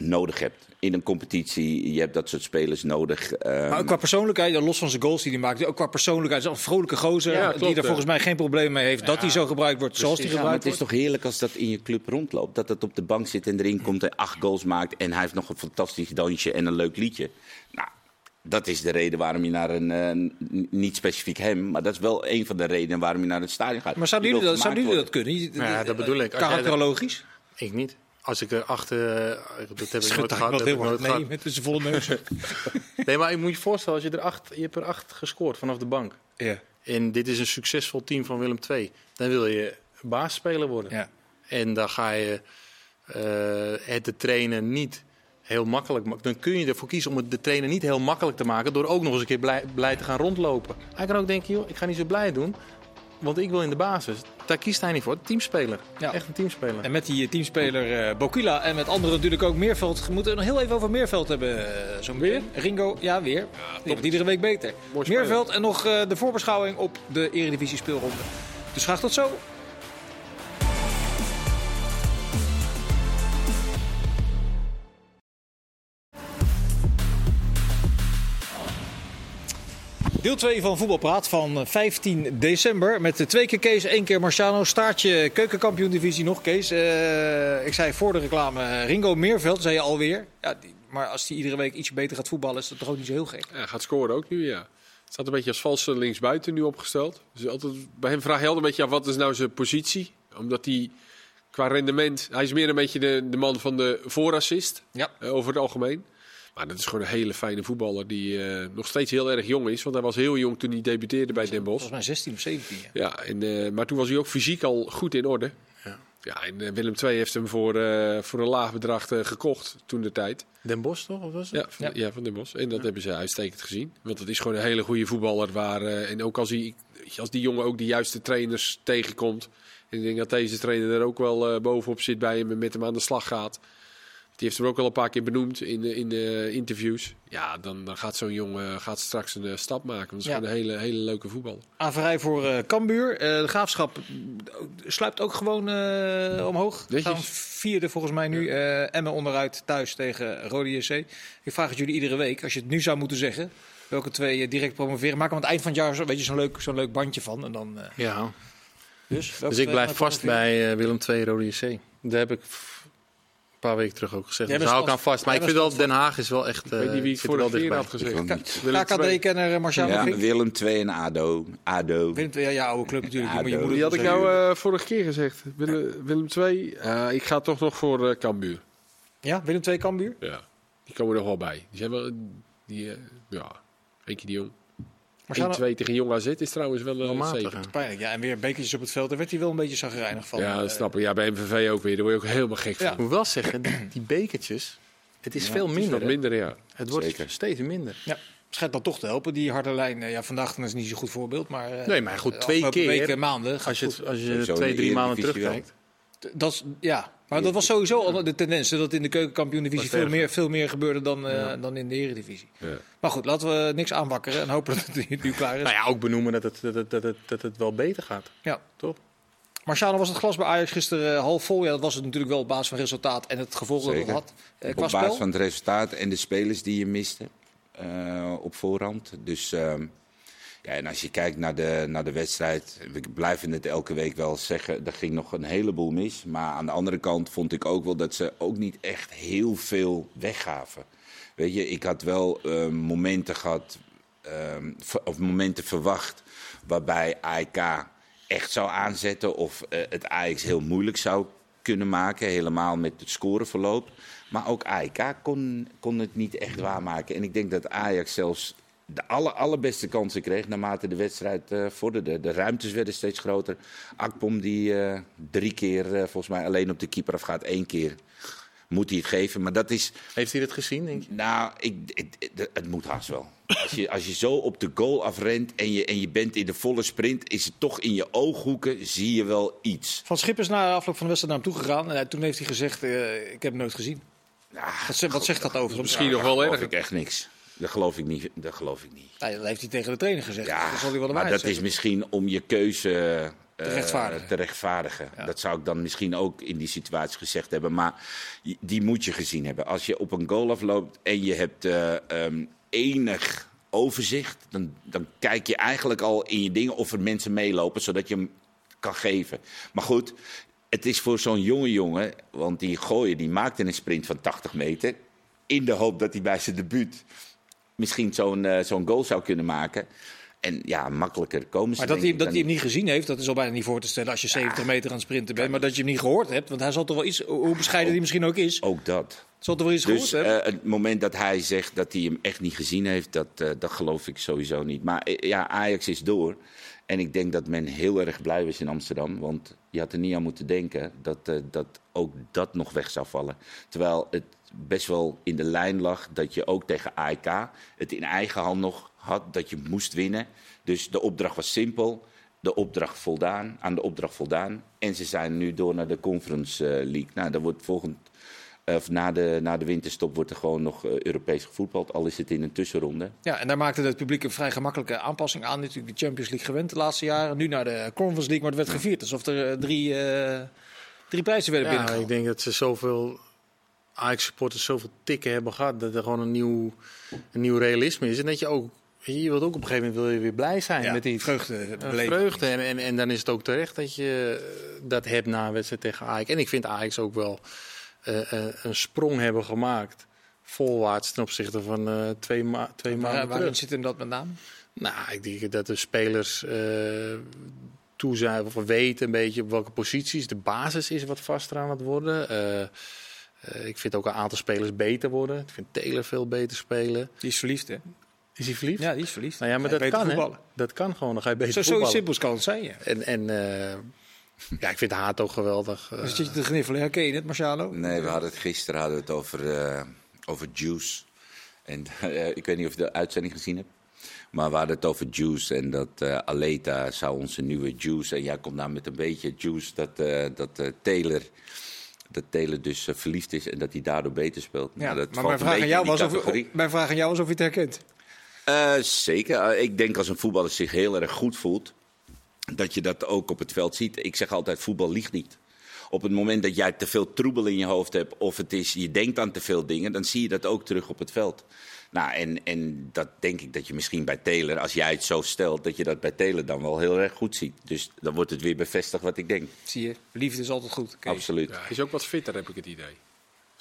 nodig hebt. In een competitie, je hebt dat soort spelers nodig. Ehm, Maar ook qua persoonlijkheid, ja, los van zijn goals die hij maakt, ook qua persoonlijkheid, is een vrolijke gozer Ja, die er ja. volgens mij geen probleem mee heeft dat hij zo gebruikt wordt zoals hij Ja, maar gebruikt het is toch heerlijk als dat in je club rondloopt. Dat het op de bank zit en erin komt en acht goals maakt. En hij heeft nog een fantastisch dansje en een leuk liedje. Nou, dat is de reden waarom je naar een... eh, niet specifiek hem, maar dat is wel een van de redenen waarom je naar het stadion gaat. Maar zouden Die jullie dat, zouden jullie gemaakt dat kunnen? Ja, dat bedoel ik. Karakterologisch? Ik niet. Als ik er achter... eh, Dat heb ik nooit gehad. Dat heb ik nooit nee, gehad. met zijn volle neus. Nee, maar je moet je voorstellen, als je er acht, je hebt er acht gescoord vanaf de bank. ja. En dit is een succesvol team van Willem II. Dan wil je baasspeler worden. Ja. En dan ga je eh, het de trainen niet heel makkelijk maken. Dan kun je ervoor kiezen om het de trainer niet heel makkelijk te maken. Door ook nog eens een keer blij, blij te gaan rondlopen. Hij kan ook denken, joh, ik ga niet zo blij doen. Want ik wil in de basis. Daar kiest hij niet voor. Teamspeler. Ja. Echt een teamspeler. En met die eh, teamspeler eh Bokila en met anderen natuurlijk ook Meerveld. We moeten het nog heel even over Meerveld hebben. eh, zo meteen. Ringo, ja weer. Die wordt iedere week beter. Mooi. Meerveld en nog eh, de voorbeschouwing op de Eredivisie speelronde. Dus graag tot zo. Deel 2 van Voetbalpraat van 15 december. Met twee keer Kees, één keer Marciano. Staartje keukenkampioen divisie nog, Kees. Eh, ik zei voor de reclame eh, Ringo Meerveld, zei je alweer. Ja, die- maar als hij iedere week ietsje beter gaat voetballen, is dat toch ook niet zo heel gek. Ja, gaat scoren ook nu, ja. Staat een beetje als valse linksbuiten nu opgesteld. Dus altijd, bij hem vraag je altijd een beetje af, wat is nou zijn positie? Omdat hij qua rendement, hij is meer een beetje de, de man van de voorassist, Ja. eh, over het algemeen. Maar dat is gewoon een hele fijne voetballer die eh, nog steeds heel erg jong is. Want hij was heel jong toen hij debuteerde bij Den Bosch. Volgens mij 16 of 17. Ja. Ja, en, eh, maar toen was hij ook fysiek al goed in orde. Ja. Ja, en eh, Willem II heeft hem voor, eh, voor een laag bedrag gekocht toen de tijd. Den Bos toch? Of was het? Ja, van, Ja. ja. van Den Bosch. En dat hebben ze uitstekend gezien. Want het is gewoon een hele goede voetballer. Waar, eh, en ook als, hij, als die jongen ook de juiste trainers tegenkomt. En ik denk dat deze trainer er ook wel eh, bovenop zit bij hem en met hem aan de slag gaat. Die heeft hem ook wel een paar keer benoemd in, eh, in eh, interviews. Ja, dan, dan gaat zo'n jongen gaat straks een eh, stap maken. Want het is Ja. gewoon een hele, hele leuke voetballer. Averij voor eh Cambuur. Eh, de Graafschap sluipt ook gewoon eh, omhoog. Gaan vierde volgens mij nu. eh Emmen onderuit thuis tegen Rode JC. Ik vraag het jullie iedere week. Als je het nu zou moeten zeggen. Welke twee eh, direct promoveren. Maak er aan het eind van het jaar zo, weet je, zo'n leuk, zo'n leuk bandje van. En dan, eh, Ja. dus, Dus ik blijf vast bij eh, Willem II Rode JC. Daar heb ik paar weken terug ook gezegd. Jij Dus daar hou ik aan vast-. Maar ik vind wel, Den Haag is wel echt... Ik weet niet wie ik er vorige keer had gezegd. KKD-kenner eh, Ja. Willem 2 en ADO. ADO. Willem II, ja, ja, oude club natuurlijk. Die, Ja, moet je Die had ik nou eh, vorige keer gezegd. Willem, II. Eh, ik ga toch nog voor eh Cambuur. Ja, Willem II Cambuur. Ja. Die komen er nog wel bij. Die zijn wel... Die, eh, ja, Henkie de Jong. 1-2 Marciano, tegen Jong AZ is trouwens wel een matig, zeker. pijnlijk. Ja, en weer bekertjes op het veld. Daar werd hij wel een beetje zagrijnig van. Ja, dat Eh, snap ik. Ja, bij MVV ook weer. Daar word je ook helemaal gek Ja. van. Ik moet wel zeggen, die, die bekertjes, het is veel Het is minder. wat hè. minder, ja. Het wordt Zeker. steeds minder. schijnt dan toch te helpen. Die harde lijn, eh, ja, vandaag dan is het niet zo'n goed voorbeeld. Maar, eh, Nee, maar goed, twee keer, Weken, maanden. gaat Als je, het- als je twee, drie maanden terugkijkt. Dat is, ja, maar dat was sowieso al de tendens. Dat in de keukenkampioen-divisie veel meer, veel meer gebeurde dan, eh, Ja. dan in de eredivisie. Ja. Maar goed, laten we niks aanwakkeren en hopen dat het nu klaar is. Nou ja, ook benoemen dat het, dat, het, dat, het, dat het wel beter gaat. Ja. Toch? Marciano was het glas bij Ajax gisteren eh, half vol. Ja, dat was het natuurlijk wel op basis van resultaat en het gevolg dat het Zeker. had. Eh, qua op spel. basis van het resultaat en de spelers die je miste eh, op voorhand. Dus ehm, ja, en als je kijkt naar de, naar de wedstrijd, we blijven het elke week wel zeggen, er ging nog een heleboel mis. Maar aan de andere kant vond ik ook wel dat ze ook niet echt heel veel weggaven. Weet je, ik had wel eh, momenten gehad, ehm, of momenten verwacht, waarbij AEK echt zou aanzetten of eh, het Ajax heel moeilijk zou kunnen maken, helemaal met het scoreverloop. Maar ook AEK kon, kon het niet echt waarmaken. En ik denk dat Ajax zelfs de aller, allerbeste kansen kreeg naarmate de wedstrijd eh, vorderde. De ruimtes werden steeds groter. Akpom die eh, drie keer eh, volgens mij alleen op de keeper afgaat, één keer moet hij het geven. Maar dat is, Heeft hij dat gezien, denk je? nou, ik, het, het, het moet haast wel. Als je, als je zo op de goal afrent en je, en je bent in de volle sprint, is het toch in je ooghoeken, zie je wel iets. Van Schip is na de afloop van de wedstrijd naar hem toegegaan. En eh, toen heeft hij gezegd, eh, ik heb hem nooit gezien. Wat, zegt- wat zegt dat over? Misschien nog wel erger. ik echt niks. Dat geloof ik niet. Dat geloof ik niet. Nou, dat heeft hij tegen de trainer gezegd. Ja, dat zal hij wel de maar dat is misschien om je keuze eh, rechtvaardigen. te rechtvaardigen. Ja. Dat zou ik dan misschien ook in die situatie gezegd hebben. Maar die- die moet je gezien hebben. Als je op een goal afloopt en je hebt eh, ehm, enig overzicht, dan, dan kijk je eigenlijk al in je dingen of er mensen meelopen, zodat je hem kan geven. Maar goed, het is voor zo'n jonge jongen, want die gooien, die maakte een sprint van 80 meter. In de hoop dat hij bij zijn debuut misschien zo'n eh, zo'n goal zou kunnen maken. En ja, makkelijker komen ze. Maar dat hij, dat hij hem niet gezien heeft, dat is al bijna niet voor te stellen als je 70 meter aan het sprinten bent. Maar dat je hem niet gehoord hebt, want hij zal toch wel iets, hoe bescheiden hij misschien ook is, Ook dat. zal toch wel iets Dus gehoord hebben. eh, het moment dat hij zegt dat hij hem echt niet gezien heeft, dat, eh, dat geloof ik sowieso niet. Maar ja, Ajax is door. En ik denk dat men heel erg blij was in Amsterdam. Want je had er niet aan moeten denken dat, dat ook dat nog weg zou vallen. Terwijl het best wel in de lijn lag dat je ook tegen AEK het in eigen hand nog had dat je moest winnen. Dus de opdracht was simpel. De opdracht voldaan, aan de opdracht voldaan. En ze zijn nu door naar de Conference eh, League. Nou, daar wordt volgend of na de, na de winterstop wordt er gewoon nog eh, Europees gevoetbald, al is het in een tussenronde. Ja, en daar maakte het publiek een vrij gemakkelijke aanpassing aan. Natuurlijk de Champions League gewend de laatste jaren. Nu naar de Conference League, maar het werd gevierd. Alsof er eh, drie, eh, drie prijzen werden Ja, binnengehaald. ik denk dat ze zoveel Ajax-supporters zoveel tikken hebben gehad. Dat er gewoon een nieuw, een nieuw realisme is. En dat je ook, je wilt ook op een gegeven moment wil je weer blij zijn Ja, met die vreugde beleven. vreugde. En, en, en dan is het ook terecht dat je eh, dat hebt na een wedstrijd tegen Ajax. En ik vind Ajax ook wel eh, eh, een sprong hebben gemaakt. Volwaarts ten opzichte van eh, twee, ma twee Maar, maanden waarin zit hem dat met name? Nou, ik denk dat de spelers eh toe zijn of weten een beetje op welke posities. De basis is wat vaster aan het worden. Eh, ik vind ook een aantal spelers beter worden. Ik vind Taylor veel beter spelen. Die is verliefd, hè? Is hij verliefd? Ja, die is verliefd. Nou ja, maar dat kan, hè? Dat kan gewoon. Dan ga je beter Zo, zo voetballen. simpel kan het zijn, ja. En, en eh, ja, ik vind Haat ook geweldig. eh. Dus zit je te gniffelen. Herken je het, Marcialo? Nee, we hadden het gisteren hadden we het over, eh, over Juice. En ik weet niet of je de uitzending gezien hebt. Maar we hadden het over Juice en dat eh, Aleta zou onze nieuwe Juice. En jij komt nou met een beetje Juice dat, eh, dat eh, Taylor. Dat Taylor dus eh, verliefd is en dat hij daardoor beter speelt. Ja, Nou, dat maar mijn vraag, aan jou was of, mijn vraag aan jou was of je het herkent. Eh, zeker. Eh, ik denk als een voetballer zich heel erg goed voelt, dat je dat ook op het veld ziet. Ik zeg altijd, voetbal liegt niet. Op het moment dat jij te veel troebel in je hoofd hebt of het is, je denkt aan te veel dingen, dan zie je dat ook terug op het veld. Nou, en, en dat denk ik dat je misschien bij Taylor, als jij het zo stelt, dat je dat bij Taylor dan wel heel erg goed ziet. Dus dan wordt het weer bevestigd wat ik denk. Zie je, liefde is altijd goed. Kees. Absoluut. Ja, hij is ook wat fitter, heb ik het idee.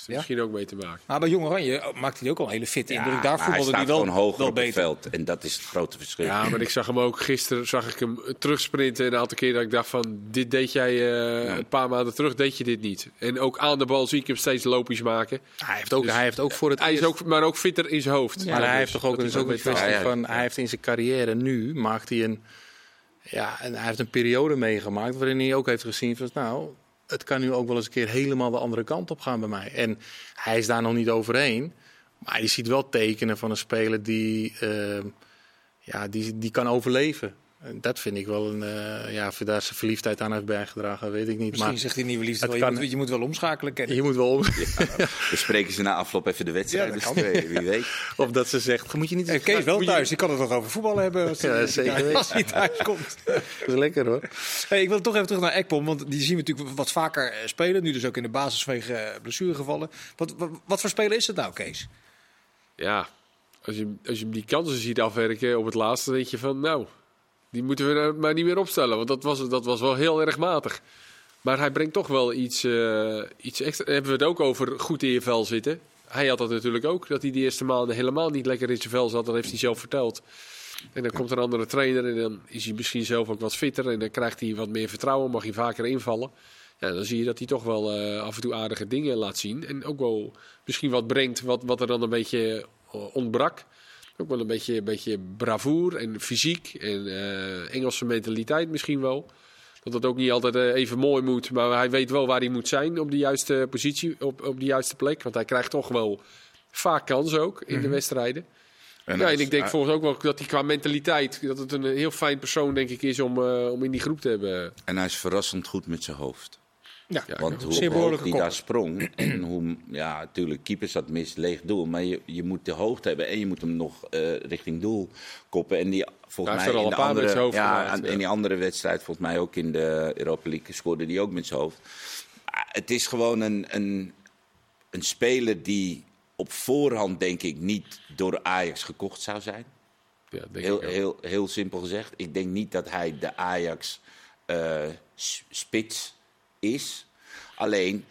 Dus Ja? misschien ook mee te maken. Maar bij Jong Oranje oh, maakte hij ook al een hele fit indruk. Ja, Daar maar hij voetbalde staat hij wel, gewoon hoger wel op het veld. En dat is het grote verschil. Ja, maar ik zag hem ook gisteren zag ik hem terugsprinten. En een aantal keer dat ik dacht van, dit deed jij eh, een paar maanden terug, deed je dit niet. En ook aan de bal zie ik hem steeds loopjes maken. hij, heeft ook, Dus- hij heeft ook voor het Hij is ook, maar ook fitter in zijn hoofd. Maar hij Dus heeft toch ook, hij ook een kwestie Ja, ja. van, hij heeft in zijn carrière nu, maakt hij een, ja, en hij heeft een periode meegemaakt waarin hij ook heeft gezien van, nou, het kan nu ook wel eens een keer helemaal de andere kant op gaan bij mij. En hij is daar nog niet overheen, Maar je ziet wel tekenen van een speler die, eh, ja, die, die kan overleven. En Dat vind ik wel een. eh, ja, of hij daar zijn verliefdheid aan heeft bijgedragen, weet ik niet. Misschien maar zegt die nieuwe liefde wel, je, kan- moet, je moet wel omschakelen kennen. je moet wel om. We spreken ze na afloop even de wedstrijd. Ja, dat dus wie weet. Of dat ze zegt, moet je niet. En Kees wel thuis, die kan het nog over voetbal hebben als, Ja, zeker als hij thuis komt. Dat is lekker hoor. Hey, ik wil toch even terug naar Ekpom, want die zien we natuurlijk wat vaker eh, spelen. Nu dus ook in de basis vanwege eh, blessuregevallen. Wat, wat, wat voor speler is het nou, Kees? Ja, als je, als je die kansen ziet afwerken op het laatste, denk je van nou, die moeten we nou maar niet meer opstellen. Want dat was, dat was wel heel erg matig. Maar hij brengt toch wel iets, eh, iets extra. Hebben we het ook over goed in je vel zitten. Hij had dat natuurlijk ook, dat hij de eerste maanden helemaal niet lekker in zijn vel zat. Dat heeft hij zelf verteld. En dan komt een andere trainer en dan is hij misschien zelf ook wat fitter. En dan krijgt hij wat meer vertrouwen, mag hij vaker invallen. Ja, dan zie je dat hij toch wel eh, af en toe aardige dingen laat zien. En ook wel misschien wat brengt wat, wat er dan een beetje eh, ontbrak. Ook wel een beetje, een beetje bravoer en fysiek en eh, Engelse mentaliteit misschien wel. Dat het ook niet altijd eh, even mooi moet, maar hij weet wel waar hij moet zijn op de juiste positie, op, op de juiste plek. Want hij krijgt toch wel vaak kansen ook in de wedstrijden. ja, als- en ik denk volgens ook wel dat hij qua mentaliteit, dat het een heel fijn persoon denk ik is om, eh, om in die groep te hebben. En hij is verrassend goed met zijn hoofd. Ja, Want hoe zeer hoog die kop. daar sprong. En hoe, ja, natuurlijk, keepers dat mis, leeg doel. Maar je, je moet de hoogte hebben en je moet hem nog eh, richting doel koppen. En die, volgens mij er in al de een paar met andere, zijn hoofd ja, gemaakt, ja. in die andere wedstrijd, volgens mij ook in de Europa League, scoorde die ook met zijn hoofd. Ah, Het is gewoon een, een, een speler die op voorhand, denk ik, niet door Ajax gekocht zou zijn. Ja, denk Heel, ik ook. heel, heel simpel gezegd. Ik denk niet dat hij de Ajax eh, s- spits is. Alleen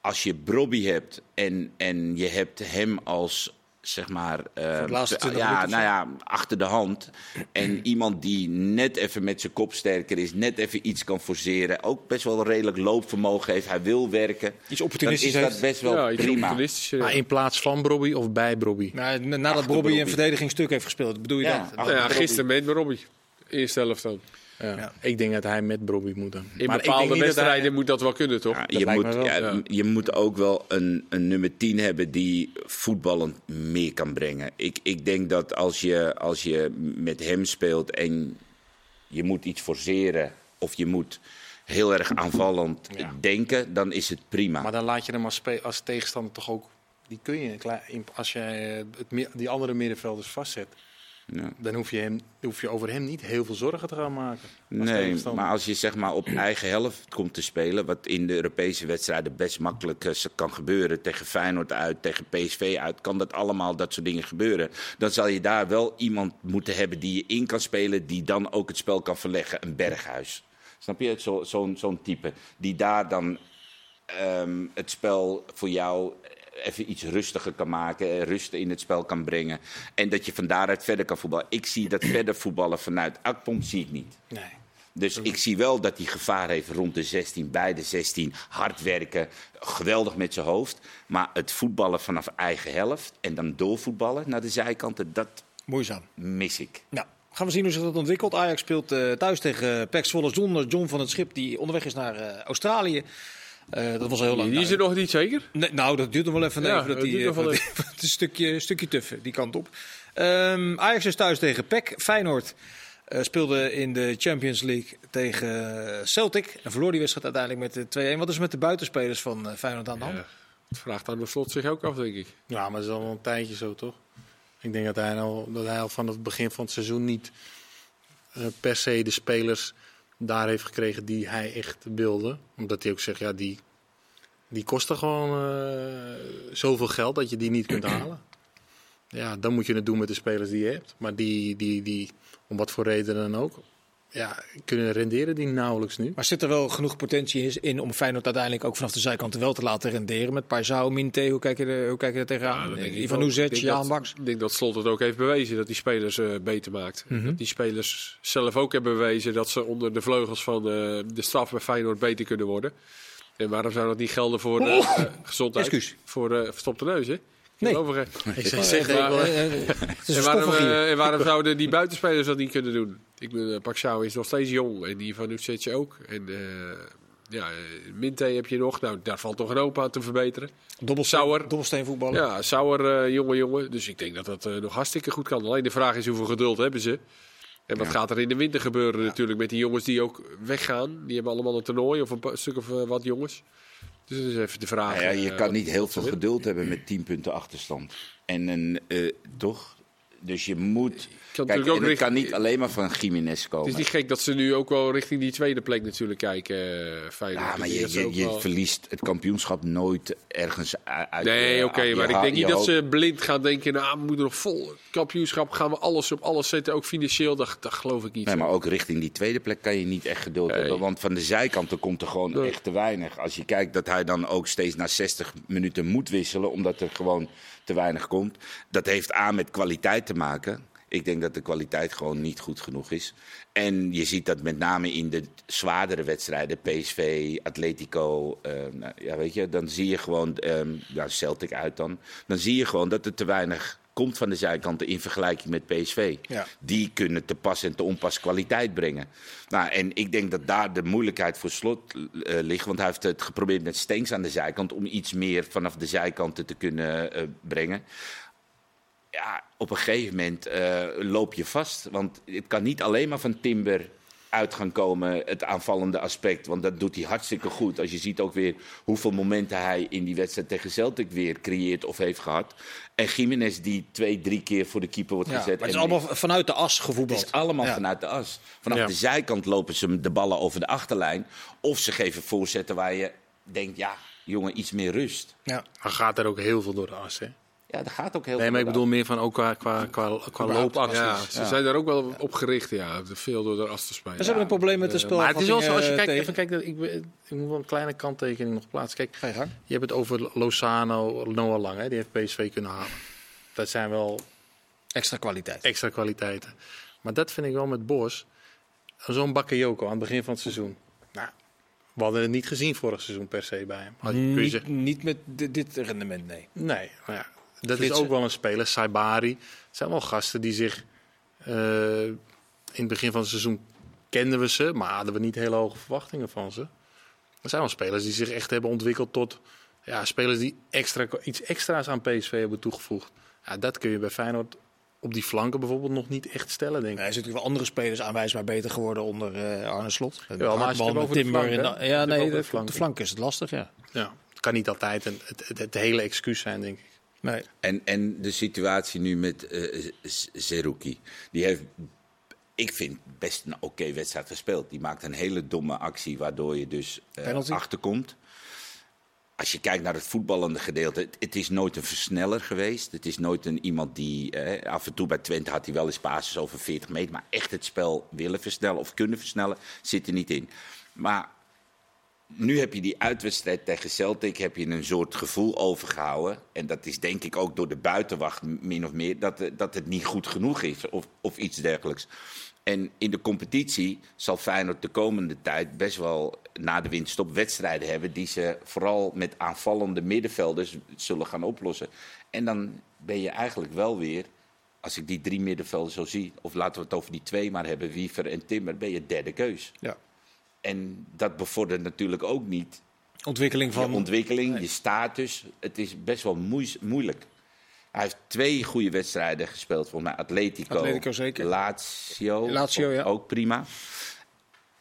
als je Brobby hebt en, en je hebt hem als zeg maar. eh, laatste 20 ja, nou ja, achter de hand. En iemand die net even met zijn kop sterker is, net even iets kan forceren. Ook best wel redelijk loopvermogen heeft. Hij wil werken. Iets Dan opportunistisch is dat heeft. best wel ja, iets prima. ja. Maar in plaats van Brobby of bij Brobby? Nou, na- nadat Bobby een verdedigingsstuk heeft gespeeld, bedoel je Ja, dat? ja, Brobby. gisteren met Robbie. Eerste helft dan. Ja. Ja. Ik denk dat hij met Brobby moet dan. In Maar ik denk bepaalde wedstrijden hij- moet dat wel kunnen, toch? Ja, Dat je, moet, me wel. ja, Ja. je moet ook wel een, een nummer 10 hebben die voetballend meer kan brengen. Ik, ik denk dat als je, als je met hem speelt en je moet iets forceren of je moet heel erg aanvallend Ja. denken, dan is het prima. Maar dan laat je hem als, als tegenstander toch ook. Die kun je, als je het, die andere middenvelders vastzet, Ja. dan hoef je, hem, hoef je over hem niet heel veel zorgen te gaan maken. Nee, maar als je zeg maar op eigen helft komt te spelen, wat in de Europese wedstrijden best makkelijk eh, kan gebeuren, tegen Feyenoord uit, tegen PSV uit, kan dat allemaal dat soort dingen gebeuren. Dan zal je daar wel iemand moeten hebben die je in kan spelen, die dan ook het spel kan verleggen, een berghuis. Snap je? Zo- Zo'n zo'n type. Die daar dan ehm, het spel voor jou even iets rustiger kan maken, rust in het spel kan brengen. En dat je van daaruit verder kan voetballen. Ik zie dat verder voetballen vanuit Akpom zie ik niet. Nee. Dus ik zie wel dat hij gevaar heeft rond de 16, bij de 16. Hard werken, geweldig met zijn hoofd. Maar het voetballen vanaf eigen helft en dan doorvoetballen naar de zijkanten, dat Moeizaam. mis ik. Nou, gaan we zien hoe zich dat ontwikkelt. Ajax speelt eh, thuis tegen PEC Zwolle zonder John van het Schip, die onderweg is naar eh, Australië. Eh, dat was heel lang. Die is er nog niet zeker? Nee, nou, dat duurt nog wel even. Ja, even dat dat die, duurt nog wel eh, het is een stukje, stukje tuffen, die kant op. Ehm, Ajax is thuis tegen PEC. Feyenoord eh, speelde in de Champions League tegen Celtic. En verloor die wedstrijd uiteindelijk met de 2-1. Wat is er met de buitenspelers van eh, Feyenoord aan de hand? Ja. Het vraagt aan de slot zich ook af, denk ik. Ja, maar dat is al een tijdje zo, toch? Ik denk dat hij al, dat hij al van het begin van het seizoen niet eh, per se de spelers daar heeft gekregen die hij echt wilde. Omdat hij ook zegt, ja, die, die kosten gewoon eh, zoveel geld dat je die niet kunt halen. Ja, dan moet je het doen met de spelers die je hebt. Maar die, die, die om wat voor reden dan ook, ja, kunnen renderen die nauwelijks nu. Maar zit er wel genoeg potentie in- in om Feyenoord uiteindelijk ook vanaf de zijkant wel te laten renderen? Met Paisao, Minte, hoe kijk je er, hoe kijk je er tegenaan? ik Ivan Jaan dat- Baks. Ik denk dat Slot het ook heeft bewezen dat die spelers eh, beter maakt. Dat die spelers zelf ook hebben bewezen dat ze onder de vleugels van eh, de staf bij Feyenoord beter kunnen worden. En waarom zou dat niet gelden voor eh, eh, gezondheid? Excuus. Voor uh, verstopte neus, hè? Nee. Ik zeg, zeg maar, Eh, eh, En waarom, eh, en waarom zouden die buitenspelers dat niet kunnen doen? Ik ben, uh, Paxao is nog steeds jong en die van Utsetje ook. En eh, ja, eh, Minte heb je nog. Nou, daar valt toch een hoop aan te verbeteren. Dobbelsteen, Sauer. dobbelsteen voetballen. Ja, Sauer, eh, jonge jongen. Dus ik denk dat dat eh, nog hartstikke goed kan. Alleen de vraag is hoeveel geduld hebben ze. En wat Ja. gaat er in de winter gebeuren natuurlijk met die jongens die ook weggaan. Die hebben allemaal een toernooi of een stuk of eh, wat jongens. Dus dat is even de vraag. Nou ja, je eh, kan niet heel veel geduld hebben met 10 punten achterstand. En een, eh, toch? Dus je moet. Kan Kijk, natuurlijk ook het kan niet alleen maar van Jiménez Het komen. is niet gek dat ze nu ook wel richting die tweede plek natuurlijk kijken. eh Feyenoord. Ja, maar je, je, je wel- verliest het kampioenschap nooit ergens uit. Nee, oké, maar ik denk niet dat ze blind gaan denken, nou, we moeten nog vol kampioenschap, gaan we alles op alles zetten, ook financieel, dat, dat geloof ik niet. Nee, maar ook richting die tweede plek kan je niet echt geduld Nee. hebben. Want van de zijkanten komt er gewoon Nee. echt te weinig. Als je kijkt dat hij dan ook steeds na 60 minuten moet wisselen, omdat er gewoon te weinig komt. Dat heeft aan met kwaliteit te maken. Ik denk dat de kwaliteit gewoon niet goed genoeg is. En je ziet dat met name in de zwaardere wedstrijden, PSV, Atletico, eh, nou, ja, weet je, dan zie je gewoon, ehm ja, Celtic uit dan, dan zie je gewoon dat er te weinig komt van de zijkanten in vergelijking met PSV. Ja. Die kunnen te pas en te onpas kwaliteit brengen. Nou, en ik denk dat daar de moeilijkheid voor slot eh, ligt. Want hij heeft het geprobeerd met Stenks aan de zijkant om iets meer vanaf de zijkanten te kunnen eh, brengen. Ja, op een gegeven moment eh, loop je vast. Want het kan niet alleen maar van Timber uit gaan komen, het aanvallende aspect. Want dat doet hij hartstikke goed. Als je ziet ook weer hoeveel momenten hij in die wedstrijd tegen Celtic weer creëert of heeft gehad. En Jiménez die twee, drie keer voor de keeper wordt Ja, maar gezet. het is allemaal vanuit de as het gevoetbald. is allemaal Ja. vanuit de as. Vanaf Ja. de zijkant lopen ze de ballen over de achterlijn. Of ze geven voorzetten waar je denkt, ja, jongen, iets meer rust. Ja. Maar gaat er ook heel veel door de as, hè? Ja, dat gaat ook heel Nee, veel maar ik bedoel meer van ook qua, qua, qua, qua loopacties. ja, ze zijn daar ook wel op gericht, ja, veel door de as te spelen. Ze hebben een probleem met de spel. Maar het is wel zo, als je kijkt, even kijken, ik, ik moet wel een kleine kanttekening nog plaatsen. Kijk, Ga je gang. je hebt het over Lozano, Noah Lang, hè, die heeft PSV kunnen halen. Dat zijn wel Extra kwaliteit. extra kwaliteiten. Maar dat vind ik wel met Bos. Zo'n Bakayoko aan het begin van het seizoen. Nou, we hadden het niet gezien vorig seizoen per se bij hem. Had- kun je Niet, niet met di- dit rendement, nee. Nee, maar ja, dat is ook wel een speler. Saibari. Het zijn wel gasten die zich... eh, in het begin van het seizoen kenden we ze, maar hadden we niet hele hoge verwachtingen van ze. Er zijn wel spelers die zich echt hebben ontwikkeld tot... Ja, spelers die extra, iets extra's aan PSV hebben toegevoegd. Ja, dat kun je bij Feyenoord op die flanken bijvoorbeeld nog niet echt stellen, denk ik. Nee, er zijn natuurlijk wel andere spelers aanwijsbaar beter geworden onder eh, Arne Slot. maar als je over de Timber flank, en da- Je Ja, nee, de de, flank. de flank is het lastig, ja. Ja, het kan niet altijd een, het, het, het hele excuus zijn, denk ik. Nee. En, en de situatie nu met Zerouki. Die heeft, ik vind, best een oké wedstrijd gespeeld. Die maakt een hele domme actie, waardoor je dus eh, achterkomt. Als je kijkt naar het voetballende gedeelte, het, het is nooit een versneller geweest. Het is nooit een iemand die, eh, af en toe bij Twente had hij wel eens basis over 40 meter. Maar echt het spel willen versnellen of kunnen versnellen, zit er niet in. Maar nu heb je die uitwedstrijd tegen Celtic heb je een soort gevoel overgehouden. En dat is denk ik ook door de buitenwacht min of meer dat, eh, dat het niet goed genoeg is of, of iets dergelijks. En in de competitie zal Feyenoord de komende tijd best wel na de winststop wedstrijden hebben die ze vooral met aanvallende middenvelders zullen gaan oplossen. En dan ben je eigenlijk wel weer, als ik die drie middenvelders zo zie, of laten we het over die twee maar hebben, Wiever en Timmer, ben je derde keus. Ja. En dat bevordert natuurlijk ook niet Ontwikkeling je van... ontwikkeling, je status. Het is best wel moeis- moeilijk. Hij heeft twee goede wedstrijden gespeeld, volgens mij. Atletico, Atletico zeker. Lazio, Lazio, ja. ook prima.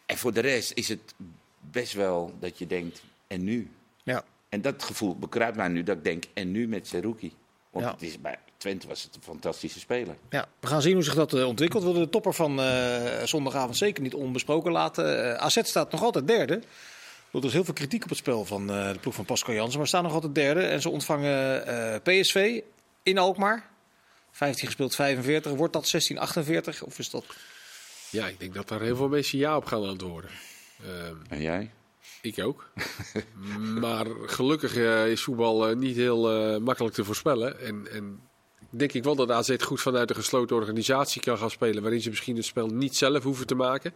En voor de rest is het best wel dat je denkt, en nu? Ja. En dat gevoel bekruipt mij nu, dat ik denk, en nu met Seruki? Want Ja. het is, bij Twente was het een fantastische speler. Ja, we gaan zien hoe zich dat eh, ontwikkelt. We willen de topper van eh, zondagavond zeker niet onbesproken laten. Eh, AZ staat nog altijd derde. Er is heel veel kritiek op het spel van eh, de ploeg van Pascal Jansen. Maar staan nog altijd derde. En ze ontvangen eh, PSV in Alkmaar. 15 gespeeld, 45. Wordt dat 16, 48? Of is dat... Ja, ik denk dat daar heel veel mensen ja op gaan antwoorden. Ehm, En jij? ik ook. maar gelukkig eh, is voetbal niet heel eh, makkelijk te voorspellen. En, en denk ik wel dat AZ goed vanuit een gesloten organisatie kan gaan spelen. Waarin ze misschien het spel niet zelf hoeven te maken.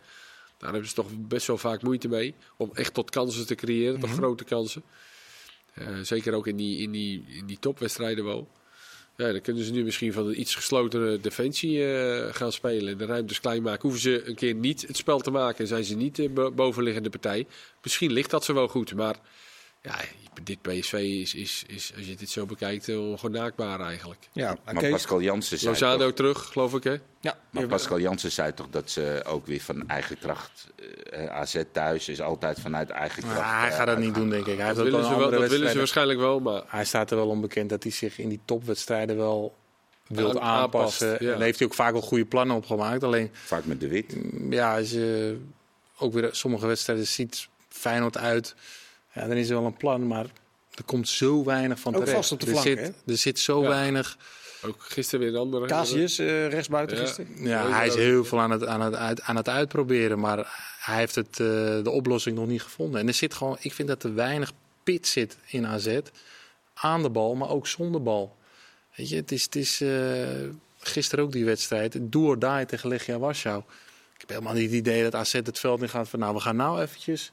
Daar hebben ze toch best wel vaak moeite mee. Om echt tot kansen te creëren, tot grote kansen. Eh, zeker ook in die, in die, in die topwedstrijden wel. Ja, dan kunnen ze nu misschien van een iets geslotere defensie eh, gaan spelen. De ruimtes klein maken. Hoeven ze een keer niet het spel te maken. Zijn ze niet de bo- bovenliggende partij. Misschien ligt dat ze wel goed. Maar ja, dit PSV is, is, is als je dit zo bekijkt, eh, ongenaakbaar eigenlijk. Ja, Maar. Pascal Jansen zei Lozano toch, terug, geloof ik hè? Ja, maar Pascal Jansen zei toch dat ze ook weer van eigen kracht... eh, AZ thuis is altijd vanuit eigen kracht. Maar hij eh, gaat dat niet doen, denk ik. Hij heeft Dat willen, wel ze, wel, dat willen ze waarschijnlijk wel. Maar Hij staat er wel onbekend dat hij zich in die topwedstrijden wel wilt aanpast, aanpassen. ja. En daar heeft hij ook vaak wel goede plannen op gemaakt. Alleen, Vaak met de wit. ja, als je ook weer sommige wedstrijden ziet Feyenoord uit, ja, dan is er wel een plan, maar er komt zo weinig van Ook terecht. vast op de er, zit, hè? er zit zo Ja. weinig. ook gisteren weer een andere. Casius, eh rechtsbuiten Ja. gisteren. Ja, hij is heel veel aan het, aan, het uit, aan het uitproberen, maar hij heeft het, eh, de oplossing nog niet gevonden. En er zit gewoon, ik vind dat er weinig pit zit in AZ. Aan de bal, maar ook zonder bal. Weet je, het is, het is eh, gisteren ook die wedstrijd. Do or die tegen Legia Warschau. Ik heb helemaal niet het idee dat AZ het veld in gaat van... nou, we gaan nou eventjes...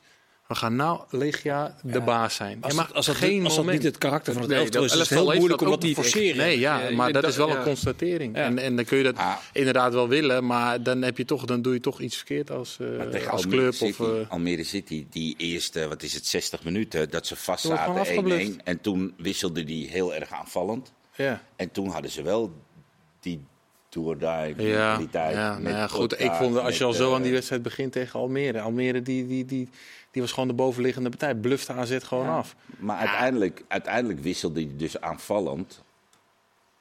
We gaan nou Legia de baas zijn. Als, mag dat, als, dat, geen als dat moment... niet het karakter van het Nee, elftal is, dat is het heel moeilijk om dat te forceren. Nee, ja, Ja, maar dat dat- is wel ja. een constatering. Ja. En, en dan kun je dat Ah. inderdaad wel willen, maar dan, heb je toch, dan doe je toch iets verkeerd als, eh, als Almere club. City, Of, eh, Almere City, die eerste, wat is het, 60 minuten, dat ze vast zaten 1-1. afgebluft. En toen wisselde die heel erg aanvallend. ja. En toen hadden ze wel die do-or-die Ja, mentaliteit. ja, met nou ja, goed. Ik vond als je al zo eh, aan die wedstrijd begint tegen Almere. Almere die, die, die, die was gewoon de bovenliggende partij. Blufte AZ gewoon Ja. af. Maar uiteindelijk, uiteindelijk wisselde hij dus aanvallend.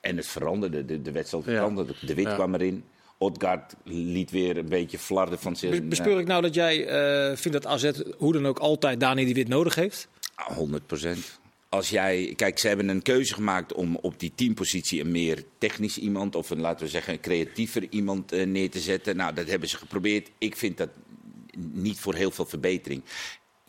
En het veranderde, de, de wedstrijd Ja. veranderde. De Wit Ja. kwam erin. Odgaard liet weer een beetje flarden van zich. Bespeur ik nou dat jij eh, vindt dat AZ hoe dan ook altijd Dani die Wit nodig heeft? 100 procent. Als jij, kijk, ze hebben een keuze gemaakt om op die teampositie een meer technisch iemand of een, laten we zeggen, een creatiever iemand eh, neer te zetten. Nou, dat hebben ze geprobeerd. Ik vind dat niet voor heel veel verbetering.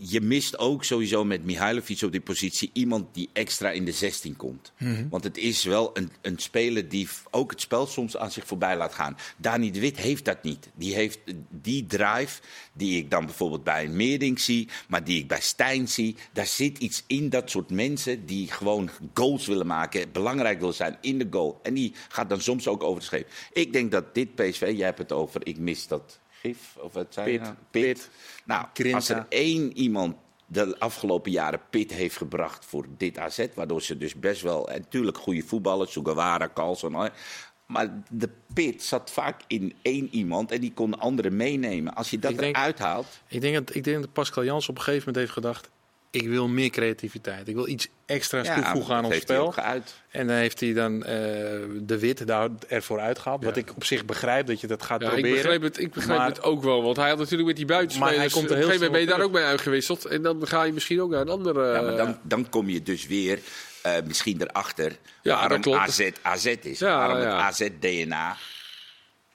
Je mist ook sowieso met Mihailovic op die positie iemand die extra in de 16 komt. Want het is wel een, een speler die ook het spel soms aan zich voorbij laat gaan. Dani de Wit heeft dat niet. Die heeft die drive die ik dan bijvoorbeeld bij een Meerding zie, maar die ik bij Stijn zie. Daar zit iets in dat soort mensen die gewoon goals willen maken, belangrijk willen zijn in de goal. En die gaat dan soms ook over de scheep. Ik denk dat dit PSV, jij hebt het over, ik mis dat gif, of wat Pit. nou? Pit. Nou, als er één iemand de afgelopen jaren pit heeft gebracht voor dit AZ, waardoor ze dus best wel, en natuurlijk goede voetballers, Sugawara, Carlson, maar de pit zat vaak in één iemand en die kon anderen meenemen. Als je dat denk- eruit haalt, Ik denk, dat, ik denk dat Pascal Jans op een gegeven moment heeft gedacht... ik wil meer creativiteit. Ik wil iets extra's ja, toevoegen aan ons heeft hij spel. ook geuit. En dan heeft hij dan eh, de Wit daar ervoor uitgehaald. Wat ik op zich begrijp dat je dat gaat Ja, ik proberen. begreep, het, ik Maar- het ook wel. Want hij had natuurlijk met die Maar buitenspelers... hij komt er op een heel gegeven moment ben je daar ook mee uitgewisseld. En dan ga je misschien ook naar een andere... Ja, maar dan, dan kom je dus weer eh, misschien erachter Ja, waarom. AZ AZ is. Ja, waarom ja. het AZ-DNA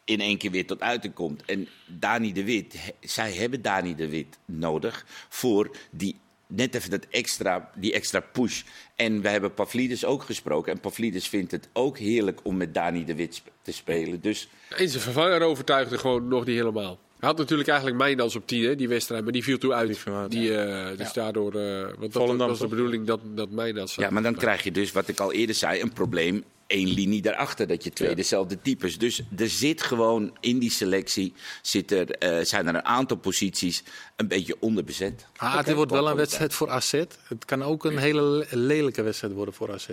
in één keer weer tot uiting komt. En Dani de Wit, zij hebben Dani de Wit nodig voor die net even dat extra, die extra push. En we hebben Pavlidis ook gesproken. En Pavlidis vindt het ook heerlijk om met Dani de Wit te spelen. Dus En zijn vervanger overtuigde gewoon nog niet helemaal. Hij had natuurlijk eigenlijk Mijndans op 10, hè, die wedstrijd, maar die viel toen uit. Die viel uit, Die, eh, dus daardoor, eh want dat Volendam, was de bedoeling dat, dat Mijndans... Ja, maar dan krijg je dus, wat ik al eerder zei, een probleem. Eén linie daarachter, dat je twee Ja. dezelfde types. Dus er zit gewoon in die selectie, zit er, eh, zijn er een aantal posities een beetje onderbezet. Ah, het wordt wel een wedstrijd voor AZ. Het kan ook een hele le- lelijke wedstrijd worden voor AZ.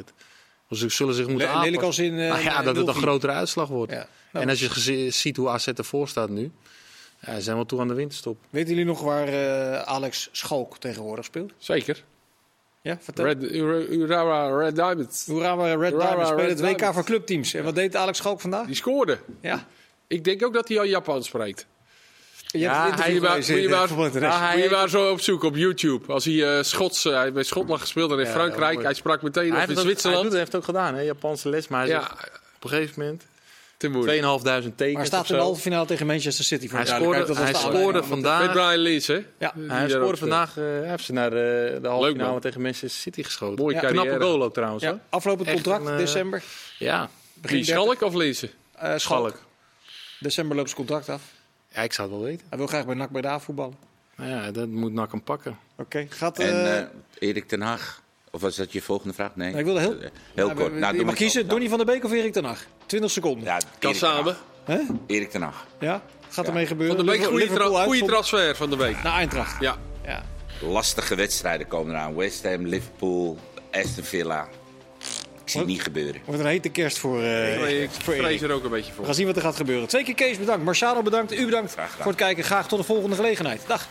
Dus ze zullen zich moeten Le- aanpassen. lelijk als in, eh, Nou ja, dat het een 0-4. grotere uitslag wordt. Ja. Nou. En als je gezi- ziet hoe AZ ervoor staat nu, ja, ze zijn wel toe aan de winterstop. Weten jullie nog waar eh, Alex Schalk tegenwoordig speelt? Zeker. Ja, vertel. Red, Ura- Urawa Red Diamonds. Urawa Red Urawa Diamonds spelen Red het WK Diamonds. voor clubteams. En wat deed Alex Schalk vandaag? Die scoorde. Ja. Ik denk ook dat hij al Japan spreekt. Je Ja, hij- je maar- zo opzoeken op YouTube. Als hij eh, Schots, eh, hij heeft bij Schotland gespeeld en in Ja, Frankrijk. Hij sprak meteen Hij in het ook, hij, Zwitserland. doet, hij heeft het ook gedaan, hè? Japanse les. Maar hij ja, zegt op een gegeven moment te moeilijk. 2.500 tekens Maar staat in de halve finale tegen Manchester City. Voor Hij de scoorde, hij Dat was de scoorde vandaag. Met Brian Lees, hè? Ja. Hij scoorde eh, vandaag, eh, hij heeft ze naar de, de halve finale man. tegen Manchester City geschoten. Mooie Ja, carrière. Knappe goal ook trouwens. Ja, aflopend Echt contract, een, eh, december. Ja, Begin Wie, Schalk of Lezen? Eh, Schalk. Schalk. December loopt zijn contract af. Ja, ik zou het wel weten. Hij wil graag bij NAC Breda voetballen. Nou ja, dat moet NAC hem pakken. Oké, gaat... En eh, eh, Erik ten Hag Of was dat je volgende vraag? Nee. Nee, ik wilde heel, Heel Nou, kort. we- Nou, je mag maar kiezen. Donny van der Beek of Erik ten Hag? 20 seconden. Ja, Kan samen. Erik ten Hag. Ja? Gaat Ja. ermee gebeuren? Van de week goede, tra- transfer van de week. Naar Eintracht. Ja. Ja. Lastige wedstrijden komen eraan. West Ham, Liverpool, Aston Villa. Ik zie het niet gebeuren. Wordt een hete kerst voor, eh Nee, ik voor Erik. vrees er ook een beetje We voor. gaan zien wat er gaat gebeuren. Twee keer Kees bedankt. Marciano bedankt. U bedankt Graag gedaan. voor het kijken. Graag tot de volgende gelegenheid. Dag.